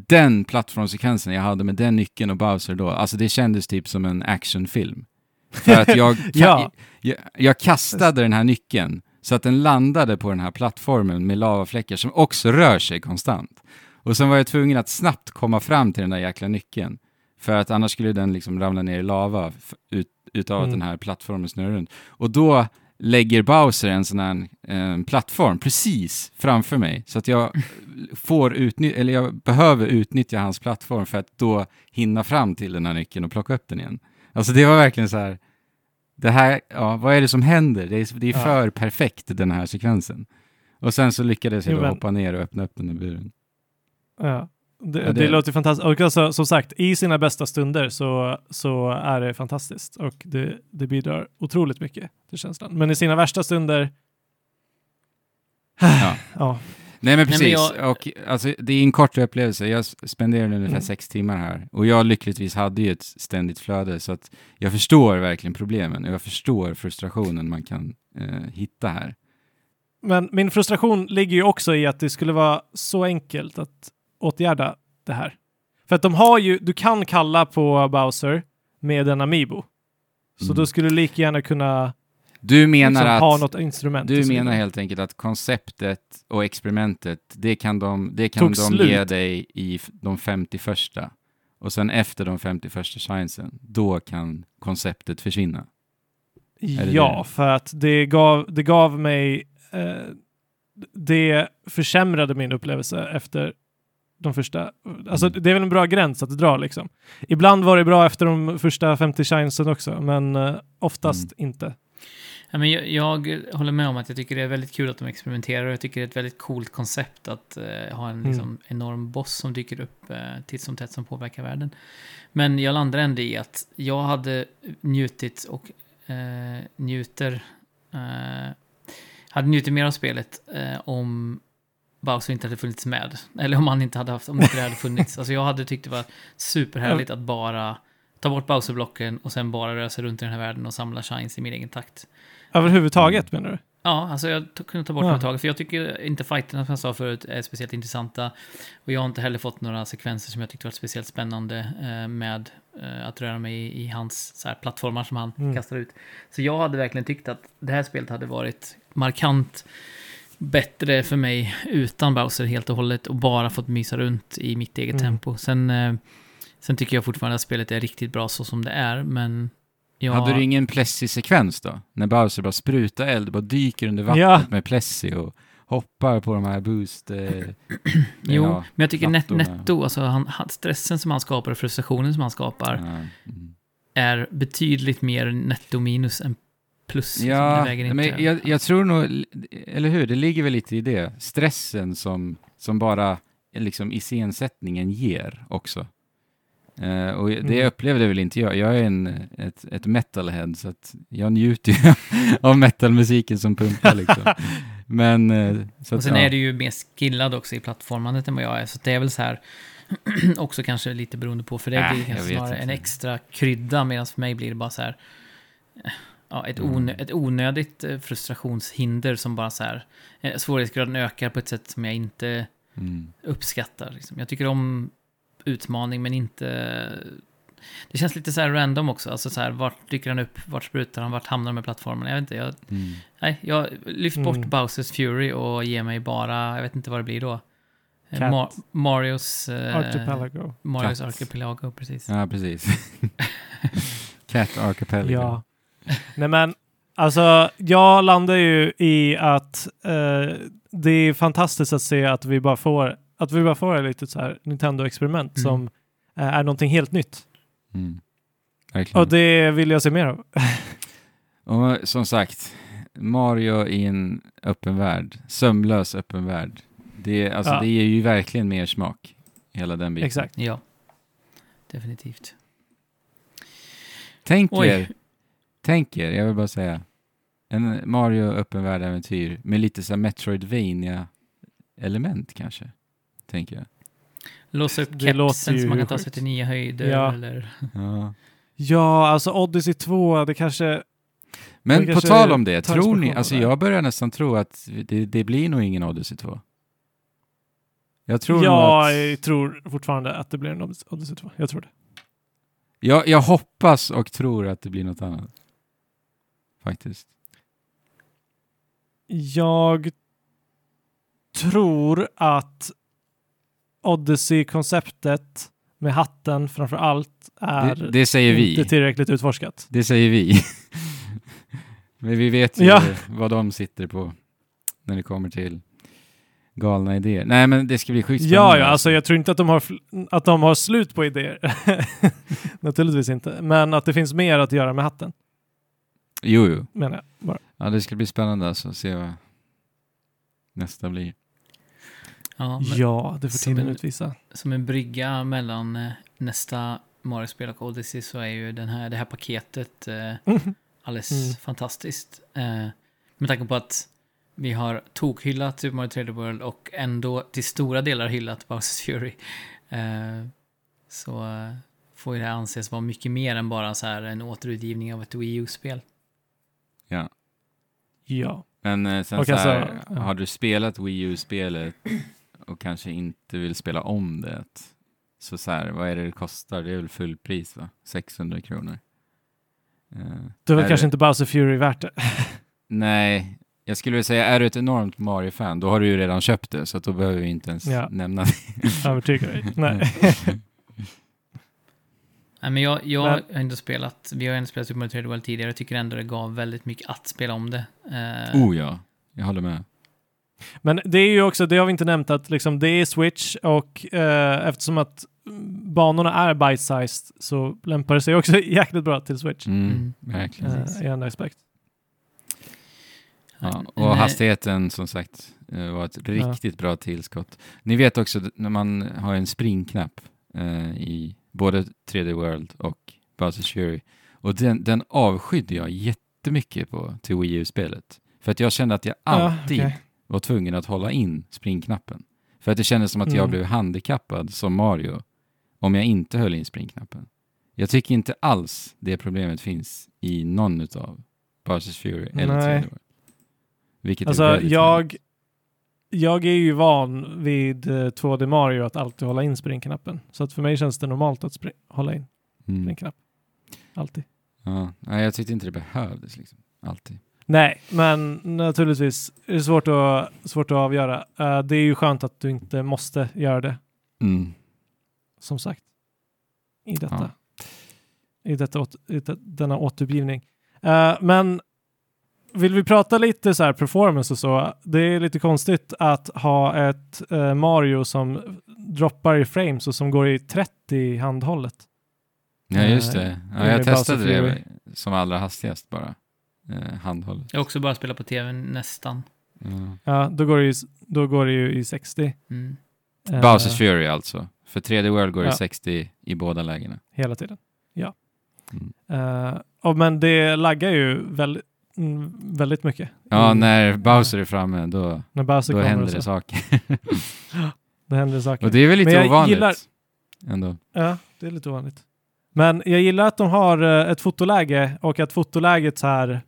den plattformsekvensen jag hade med den nyckeln och Bowser då, alltså det kändes typ som en actionfilm. För att jag, Ja. jag, jag kastade den här nyckeln så att den landade på den här plattformen med lavafläckar som också rör sig konstant. Och sen var jag tvungen att snabbt komma fram till den där jäkla nyckeln. För att annars skulle den liksom ramla ner i lava ut, utav att Mm. den här plattformen snurrar runt. Och då lägger Bowser en sån här eh, plattform precis framför mig. Så att jag får utny- eller jag behöver utnyttja hans plattform för att då hinna fram till den här nyckeln och plocka upp den igen. Alltså det var verkligen så här, det här, ja, vad är det som händer? Det är, det är Ja. för perfekt den här sekvensen. Och sen så lyckades jag Jo, men- hoppa ner och öppna upp den där buren. Ja. Det, Ja, det... det- låter fantastiskt. Och alltså, som sagt, i sina bästa stunder så, så är det fantastiskt och det, det bidrar otroligt mycket till känslan. Men i sina värsta stunder... Ja. ja. Nej men Nej, men precis, jag- och alltså, det är en kort upplevelse. Jag spenderade ungefär Mm. sex timmar här. Och jag lyckligtvis hade ju ett ständigt flöde, så att jag förstår verkligen problemen och jag förstår frustrationen man kan eh, hitta här. Men min frustration ligger ju också i att det skulle vara så enkelt att åtgärda det här. För att de har ju, du kan kalla på Bowser med en Amiibo. Så Mm. då skulle du lika gärna kunna Du menar liksom, ha att något instrument. Du menar helt enkelt att konceptet och experimentet, det kan de, det kan de slut. ge dig i de 51 Och sen efter de 51 chansen, då kan konceptet försvinna. Är det Ja, det? för att det gav, det gav mig... Eh, det försämrade min upplevelse efter de första... Alltså Mm. det är väl en bra gräns att dra liksom. Ibland var det bra efter de första 50 shinesen också, men eh, oftast Mm. inte. Ja, men jag, jag håller med om att jag tycker det är väldigt kul att de experimenterar och jag tycker det är ett väldigt coolt koncept att eh, ha en Mm. liksom, enorm boss som dyker upp eh, titt som tätt som påverkar världen. Men jag landar ändå i att jag hade njutit och eh, njuter eh, hade njutit mer av spelet eh, om Bowser inte hade funnits med. Eller om han inte hade haft, om inte det hade funnits. Alltså jag hade tyckt det var superhärligt att bara ta bort Bowser-blocken och sen bara röra sig runt i den här världen och samla shines i min egen takt. Överhuvudtaget menar du? Ja, alltså jag kunde ta bort Ja. dem ett tag, för jag tycker inte fighterna som jag sa förut är speciellt intressanta. Och jag har inte heller fått några sekvenser som jag tyckte var speciellt spännande eh, med eh, att röra mig i, i hans så här, plattformar som han Mm. kastar ut. Så jag hade verkligen tyckt att det här spelet hade varit markant bättre för mig utan Bowser helt och hållet och bara fått mysa runt i mitt eget Mm. tempo. Sen, eh, sen tycker jag fortfarande att spelet är riktigt bra så som det är, men jag... Hade du ingen Plessie-sekvens då? När Bowser bara sprutar eld, bara dyker under vattnet Ja. med Plessie och hoppar på de här boost... Eh, Jo, ja, men jag tycker net, netto, alltså han, stressen som han skapar och frustrationen som han skapar mm. är betydligt mer netto minus än plus. Ja, väger inte. men jag, jag tror nog, eller hur, det ligger väl lite i det. Stressen som, som bara liksom iscensättningen ger också. Eh, och det Mm. väl inte jag. Jag är en, ett, ett metalhead, så att jag njuter ju av metalmusiken som pumpar liksom. Men, eh, så och att, sen ja. är du ju mer skillad också i plattformandet än vad jag är, så det är väl så här också kanske lite beroende på, för det Äh, blir jag kanske snarare en extra krydda, medan för mig blir det bara så här eh, Ja, ett, Mm. onö, ett onödigt eh, frustrationshinder som bara så här eh, Svårighetsgraden ökar på ett sätt som jag inte Mm. uppskattar. Liksom. Jag tycker om utmaning, men inte... Det känns lite så här random också. Alltså så här, vart dyker han upp? Vart sprutar han? Vart hamnar de med plattformen? Jag vet inte. Jag, Mm. nej, jag lyft bort Mm. Bowsers Fury och ger mig bara... Jag vet inte vad det blir då. Eh. Ma- Marios... Eh, Archipelago. Marios Cat. Archipelago, precis. Ja, precis. Cat Archipelago. Ja. Nej men, alltså jag landar ju i att eh, det är fantastiskt att se att vi bara får, att vi bara får ett litet så här Nintendo-experiment Mm. som eh, är någonting helt nytt. Mm. Och det vill jag se mer av. Och som sagt, Mario i en öppen värld, sömlös öppen värld. Det, alltså, Ja. det ger ju verkligen mer smak, hela den biten. Exakt. Ja, definitivt. Tänk Oj. er, tänk er, jag vill bara säga, en Mario öppen värld-äventyr med lite så metroidvania element kanske, tänker jag. Låsa upp kepsen så man kan ta sig till nya höjder. Ja. Eller... Ja. Ja, alltså Odyssey 2, det kanske... Men Det på kanske tal om det, tror ni, alltså jag börjar nästan tro att det, det blir nog ingen Odyssey 2. Jag tror nog att... Jag tror fortfarande att det blir en Odyssey Odyssey 2. Jag tror det. Jag, jag hoppas och tror att det blir något annat. Faktiskt. Jag tror att Odyssey-konceptet med hatten framför allt är Det, det inte vi. tillräckligt utforskat. Det säger vi. Men vi vet ju Ja. vad de sitter på när det kommer till galna idéer. Nej, men det ska bli sjukt Ja, ja, alltså jag tror inte att de har, att de har slut på idéer. Naturligtvis inte. Men att det finns mer att göra med hatten, Jo, jo. menar jag bara. Ja, det ska bli spännande alltså, att se vad nästa blir. Ja, men Ja, det får tiden en- utvisa. som en brygga mellan eh, nästa Mario-spel och Odyssey så är ju den här, det här paketet eh, alldeles Mm. fantastiskt. Eh, med tanke på att vi har tokhyllat Super Mario 3D World och ändå till stora delar hyllat Bowsers Fury. Eh, så eh, får ju det här anses vara mycket mer än bara så här en återutgivning av ett Wii U-spel. Ja. Ja. Men eh, sen Och så här, alltså, ja. har du spelat Wii U-spelet och kanske inte vill spela om det, så så här, vad är det det kostar? Det är väl fullpris va? 600 kronor. Eh, Då är väl kanske det- inte Bowser Fury värt det. Nej, jag skulle vilja säga, är du ett enormt Mario-fan, då har du ju redan köpt det, så då behöver vi inte ens Ja. nämna det. Övertyga dig. Nej. Nej, men jag, jag Men- har ändå spelat, vi har ändå spelat Super Mario 3D World tidigare, jag tycker ändå det gav väldigt mycket att spela om det. Eh, oh ja, jag håller med. Men det är ju också, det har vi inte nämnt, att liksom det är Switch och eh, eftersom att banorna är bite-sized så lämpar det sig också jäkligt bra till Switch. Mm, Mm. Verkligen. Eh, I en aspekt. Ja, och eh, hastigheten som sagt eh, var ett riktigt bra tillskott. Ni vet också när man har en springknapp eh, i både 3D World och Bowser's Fury. Och den, den avskydde jag jättemycket på till Wii U-spelet. För att jag kände att jag alltid Ja, okej. var tvungen att hålla in springknappen. För att det kändes som att jag Mm. blev handikappad som Mario om jag inte höll in springknappen. Jag tycker inte alls det problemet finns i någon utav Bowser's Fury eller Nej. 3D World. Vilket Alltså jag, jag är ju van vid eh, 2D Mario att alltid hålla in springknappen. Så att för mig känns det normalt att hålla in Mm. springknapp. Alltid. Ja. Nej, jag tyckte inte det behövdes liksom. Alltid. Nej, men naturligtvis är det svårt att, svårt att avgöra. Eh, det är ju skönt att du inte måste göra det, Mm. som sagt. I detta. Ja. I, detta åt, i denna återgivning. Eh, men vill vi prata lite så här performance och så? Det är lite konstigt att ha ett eh, Mario som droppar i frames och som går i 30 i handhållet. Ja, just det. Eh, Ja, i jag testade det som allra hastigast bara. Eh, handhållet. Jag har också bara spelat på tv nästan. Ja. Ja, då går det ju, då går det ju i 60. Mm. Eh, Bowser's Fury alltså. För 3D World går det Ja. 60 i båda lägena. Hela tiden. Ja. Mm. Eh, och men det laggar ju väldigt, mm, väldigt mycket. Ja, Mm. när Bowser är framme då, när Bowser då händer det saker. Det händer saker. Och det är väl lite ovanligt gillar- ändå. Ja, det är lite ovanligt. Men jag gillar att de har eh, ett fotoläge och att fotoläget så här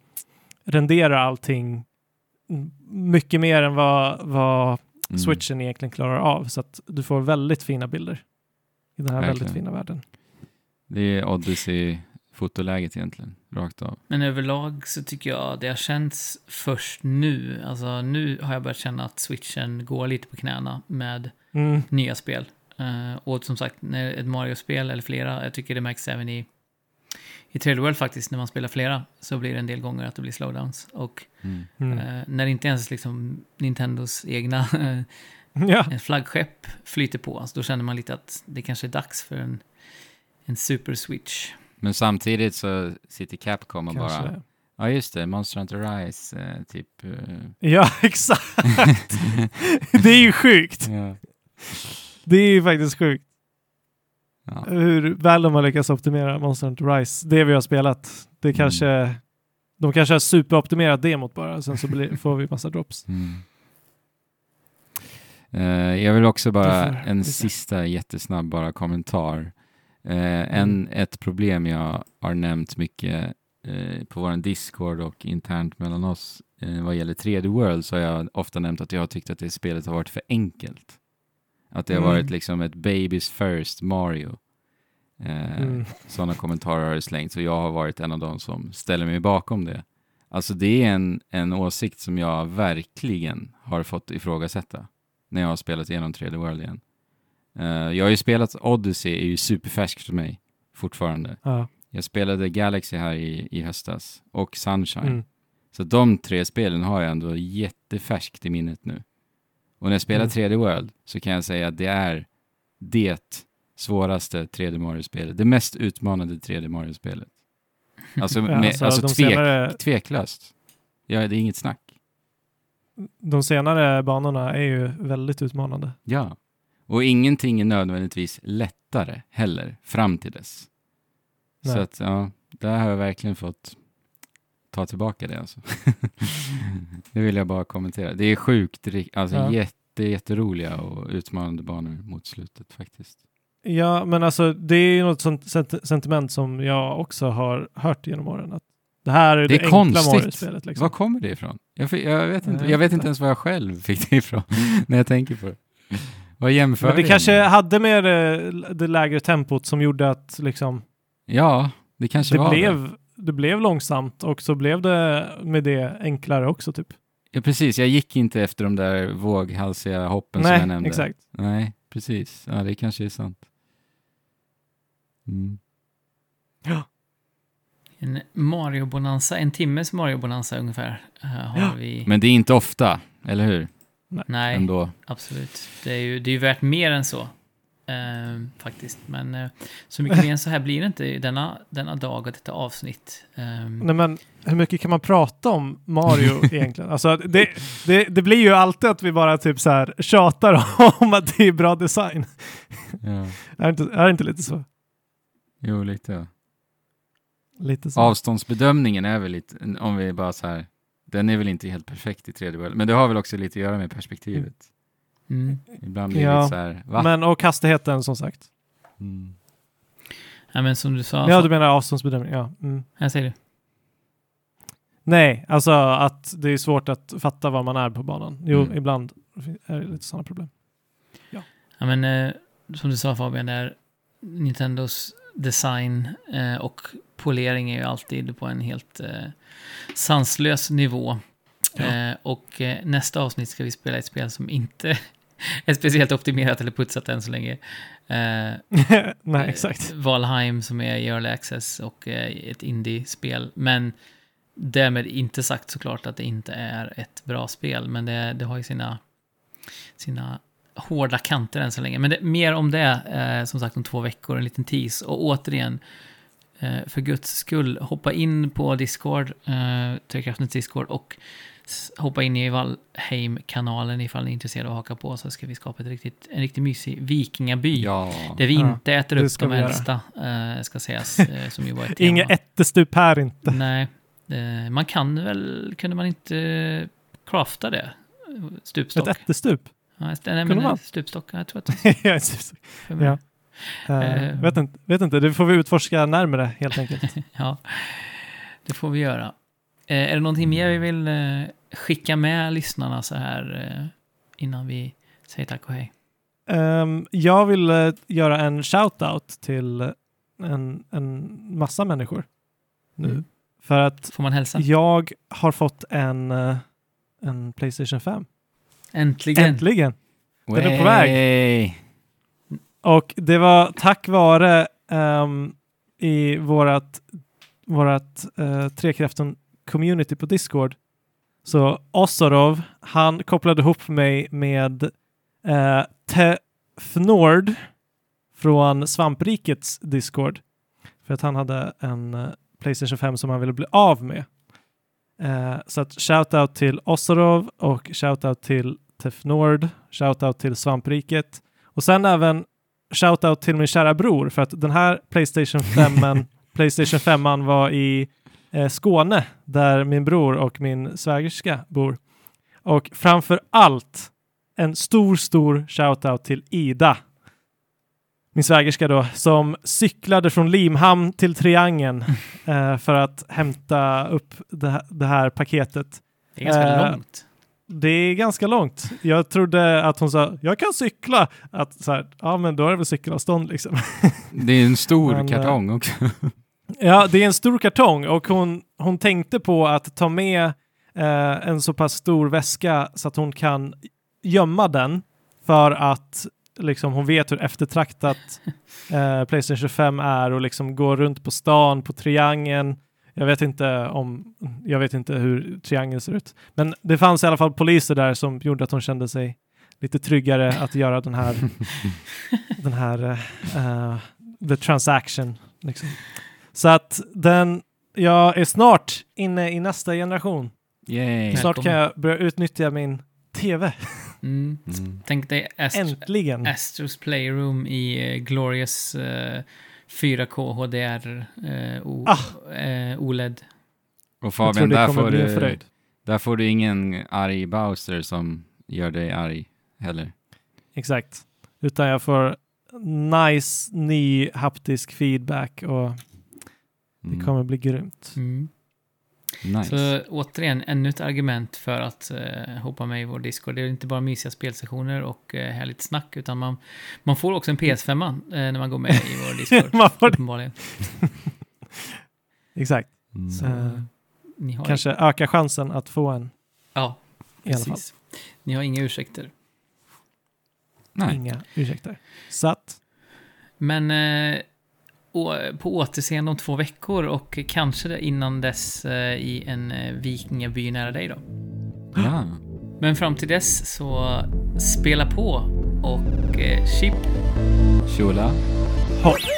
renderar allting mycket mer än vad, vad Mm. switchen egentligen klarar av. Så att du får väldigt fina bilder i den här väldigt Verkligen. fina världen. Det är Odyssey-fotoläget egentligen, rakt av. Men överlag så tycker jag det har känts först nu. Alltså nu har jag börjat känna att switchen går lite på knäna med Mm. nya spel. Eh, och som sagt, när ett Mario-spel eller flera, jag tycker det märks även i, i 3D World faktiskt, när man spelar flera så blir det en del gånger att det blir slowdowns. Och Mm. Mm. eh, när inte ens liksom Nintendos egna eh, Ja, flaggskepp flyter på, alltså då känner man lite att det kanske är dags för en, en super switch. Men samtidigt så sitter Capcom och bara, kanske. ja just det, Monster Hunter Rise, eh, typ... eh, Ja, exakt. det är ju sjukt. ja. Det är ju faktiskt sjukt Ja. hur väl de har lyckats optimera Monster Hunter Rise. Det vi har spelat. Det kanske, De kanske har superoptimerat demot bara, sen så blir, får vi massa drops. Mm. Eh, jag vill också bara, Det får- en sista jättesnabb bara kommentar. Eh, en, ett problem jag har nämnt mycket eh, på vår Discord och internt mellan oss eh, vad gäller 3D World så har jag ofta nämnt att jag har tyckt att det spelet har varit för enkelt. Att det har Mm. varit liksom ett Babys First Mario. Eh, Mm. Sådana kommentarer har det slängt och jag har varit en av dem som ställer mig bakom det. Alltså det är en, en åsikt som jag verkligen har fått ifrågasätta när jag har spelat igenom 3D World igen. Eh, jag har ju spelat Odyssey, är ju superfärskt för mig fortfarande. Ja. Jag spelade Galaxy här i, i höstas och Sunshine. Mm. Så de tre spelen har jag ändå jättefärskt i minnet nu. Och när jag spelar Mm. 3D World så kan jag säga att det är det svåraste 3D Mario-spelet. Det mest utmanande 3D Mario-spelet. Alltså, Ja, alltså, alltså tvek, senare, tveklöst. Ja, det är inget snack. de senare banorna är ju väldigt utmanande. Ja. Och ingenting är nödvändigtvis lättare heller, fram till dess. Så Nej. att, ja, där har jag verkligen fått ta tillbaka det alltså. det vill jag bara kommentera. Det är sjukt, alltså Ja. jätte, jätteroliga och utmanande banor mot slutet faktiskt. Ja, men alltså det är ju något sånt sent- sentiment som jag också har hört genom åren. Att det här är Det det, är enkla. Mario-spelet. Liksom. Var kommer det ifrån? Jag, jag, vet inte, Jag vet inte. ens var jag själv fick det ifrån när jag tänker på det. Vad jämför Men det vi kanske med? hade med det, det lägre tempot som gjorde att liksom, Ja, det kanske det, var det. blev, det blev långsamt och så blev det med det enklare också. Typ. Ja, precis. Jag gick inte efter de där våghalsiga hoppen som jag Nej, nämnde. exakt. Nej, precis. Ja, det kanske är sant. Mm. En Mario-bonanza, en timmes Mario-bonanza ungefär eh, har Ja. vi. Men det är inte ofta, eller hur? Nej, Ändå. absolut. Det är ju det är ju värt mer än så. eh, faktiskt. Men eh, så mycket mer än så här blir det inte denna, denna dag och detta avsnitt. Eh, Nej, men hur mycket kan man prata om Mario egentligen? Alltså, det, det, det blir ju alltid att vi bara typ så här tjatar om att det är bra design. Ja. Är det inte, är det inte lite så? Jo, lite. Lite så. Avståndsbedömningen är väl lite, om vi bara så här, den är väl inte helt perfekt i 3D World, men det har väl också lite att göra med perspektivet. mm. Ibland blir det Ja, lite så här, va? Men och hastigheten som sagt. Mm. Ja, men som du sa. Ja, du menar avståndsbedömning. Ja. Mm. Jag säger du. Nej, alltså att det är svårt att fatta var man är på banan. Jo, Mm. ibland är det lite sådana problem. Ja, men eh, som du sa Fabian, där Nintendos design eh, och polering är ju alltid på en helt eh, sanslös nivå. Ja. Eh, och nästa avsnitt ska vi spela ett spel som inte är speciellt optimerat eller putsat än så länge. Nej, exakt. Valheim som är i Early Access och ett indie-spel. Men därmed inte sagt såklart att det inte är ett bra spel. Men det, det har ju sina, sina hårda kanter än så länge. Men det, mer om det, eh, som sagt, om två veckor, en liten tease. Och återigen, eh, för guds skull, hoppa in på Discord, eh, Trekraftens Discord, och hoppa in i Valheim-kanalen ifall ni är intresserade av att haka på, så ska vi skapa ett riktigt, en riktigt mysig vikingaby. Ja. Där vi Ja, inte äter det upp de äldsta, eh, ska sägas, eh, som ju var ett tema. Inget ättestup här inte. Nej, eh, man kan väl, kunde man inte crafta det? Stupstock? Ett ättestup? Ja, nej, men man? Stupstock, jag tror att det Jag är mig. Ja. Eh, vet, inte, vet inte, det får vi utforska närmare helt enkelt. Ja, det får vi göra. Eh, är det någonting mer vi vill eh, skicka med lyssnarna så här innan vi Säg tack och hej. Ehm, jag vill göra en shout-out till en, en massa människor nu. Mm. För att Får man hälsa? jag har fått en, en Playstation 5. Äntligen. Äntligen! Den är på väg. Och det var tack vare ehm, i vårat, vårat uh, Trekräften-community på Discord. Så Osorov, han kopplade ihop mig med uh, Tefnord från Svamprikets Discord. För att han hade en eh, Playstation 5 som han ville bli av med. Eh, så att shoutout till Osorov och shoutout till Tefnord, shoutout till Svampriket och sen även shoutout till min kära bror för att den här Playstation 5 Playstation 5 var i eh, Skåne där min bror och min svägerska bor. Och framför allt en stor, stor shoutout till Ida. Min svägerska då, som cyklade från Limhamn till Triangeln eh, för att hämta upp det här, det här paketet. Det är ganska Eh, långt. Det är ganska långt. Jag trodde att hon sa, jag kan cykla. Att så här, ja men då är det väl cykelavstånd liksom. Det är en stor Men, eh, kartong också. Ja, det är en stor kartong och hon, hon tänkte på att ta med eh, en så pass stor väska så att hon kan gömma den för att liksom, hon vet hur eftertraktat eh, Playstation 25 är och liksom gå runt på stan på triangeln. Jag vet inte om, jag vet inte hur triangeln ser ut, men det fanns i alla fall poliser där som gjorde att hon kände sig lite tryggare att göra den här, den här eh, the transaction. Liksom. Så att den, jag är snart inne i nästa generation. Yay. Snart kan jag börja utnyttja min tv. Mm. Mm. Tänk dig Ast- Äntligen! Astros Playroom i eh, Glorious eh, 4K HDR eh, o- Ah. eh, OLED. Och Fabian, där får, du, där får du ingen arg Bowser som gör dig arg heller. Exakt. Utan jag får nice ny haptisk feedback och det Mm. kommer bli grymt. Mm. Nice. Så återigen, ännu ett argument för att eh, hoppa med i vår Discord. Det är inte bara mysiga spelsessioner och eh, härligt snack, utan man, man får också en PS5 eh, när man går med i vår Discord. Man får det. uppenbarligen. Exakt. Mm. Så, Eh, Kanske öka chansen att få en Ja, precis. Ni har inga ursäkter. Nej. Inga ursäkter. Så att, Men eh, på återseende om två veckor och kanske innan dess eh, i en eh, vikingaby nära dig då. Ja. Men fram till dess så spela på och eh, chip Shula. hopp!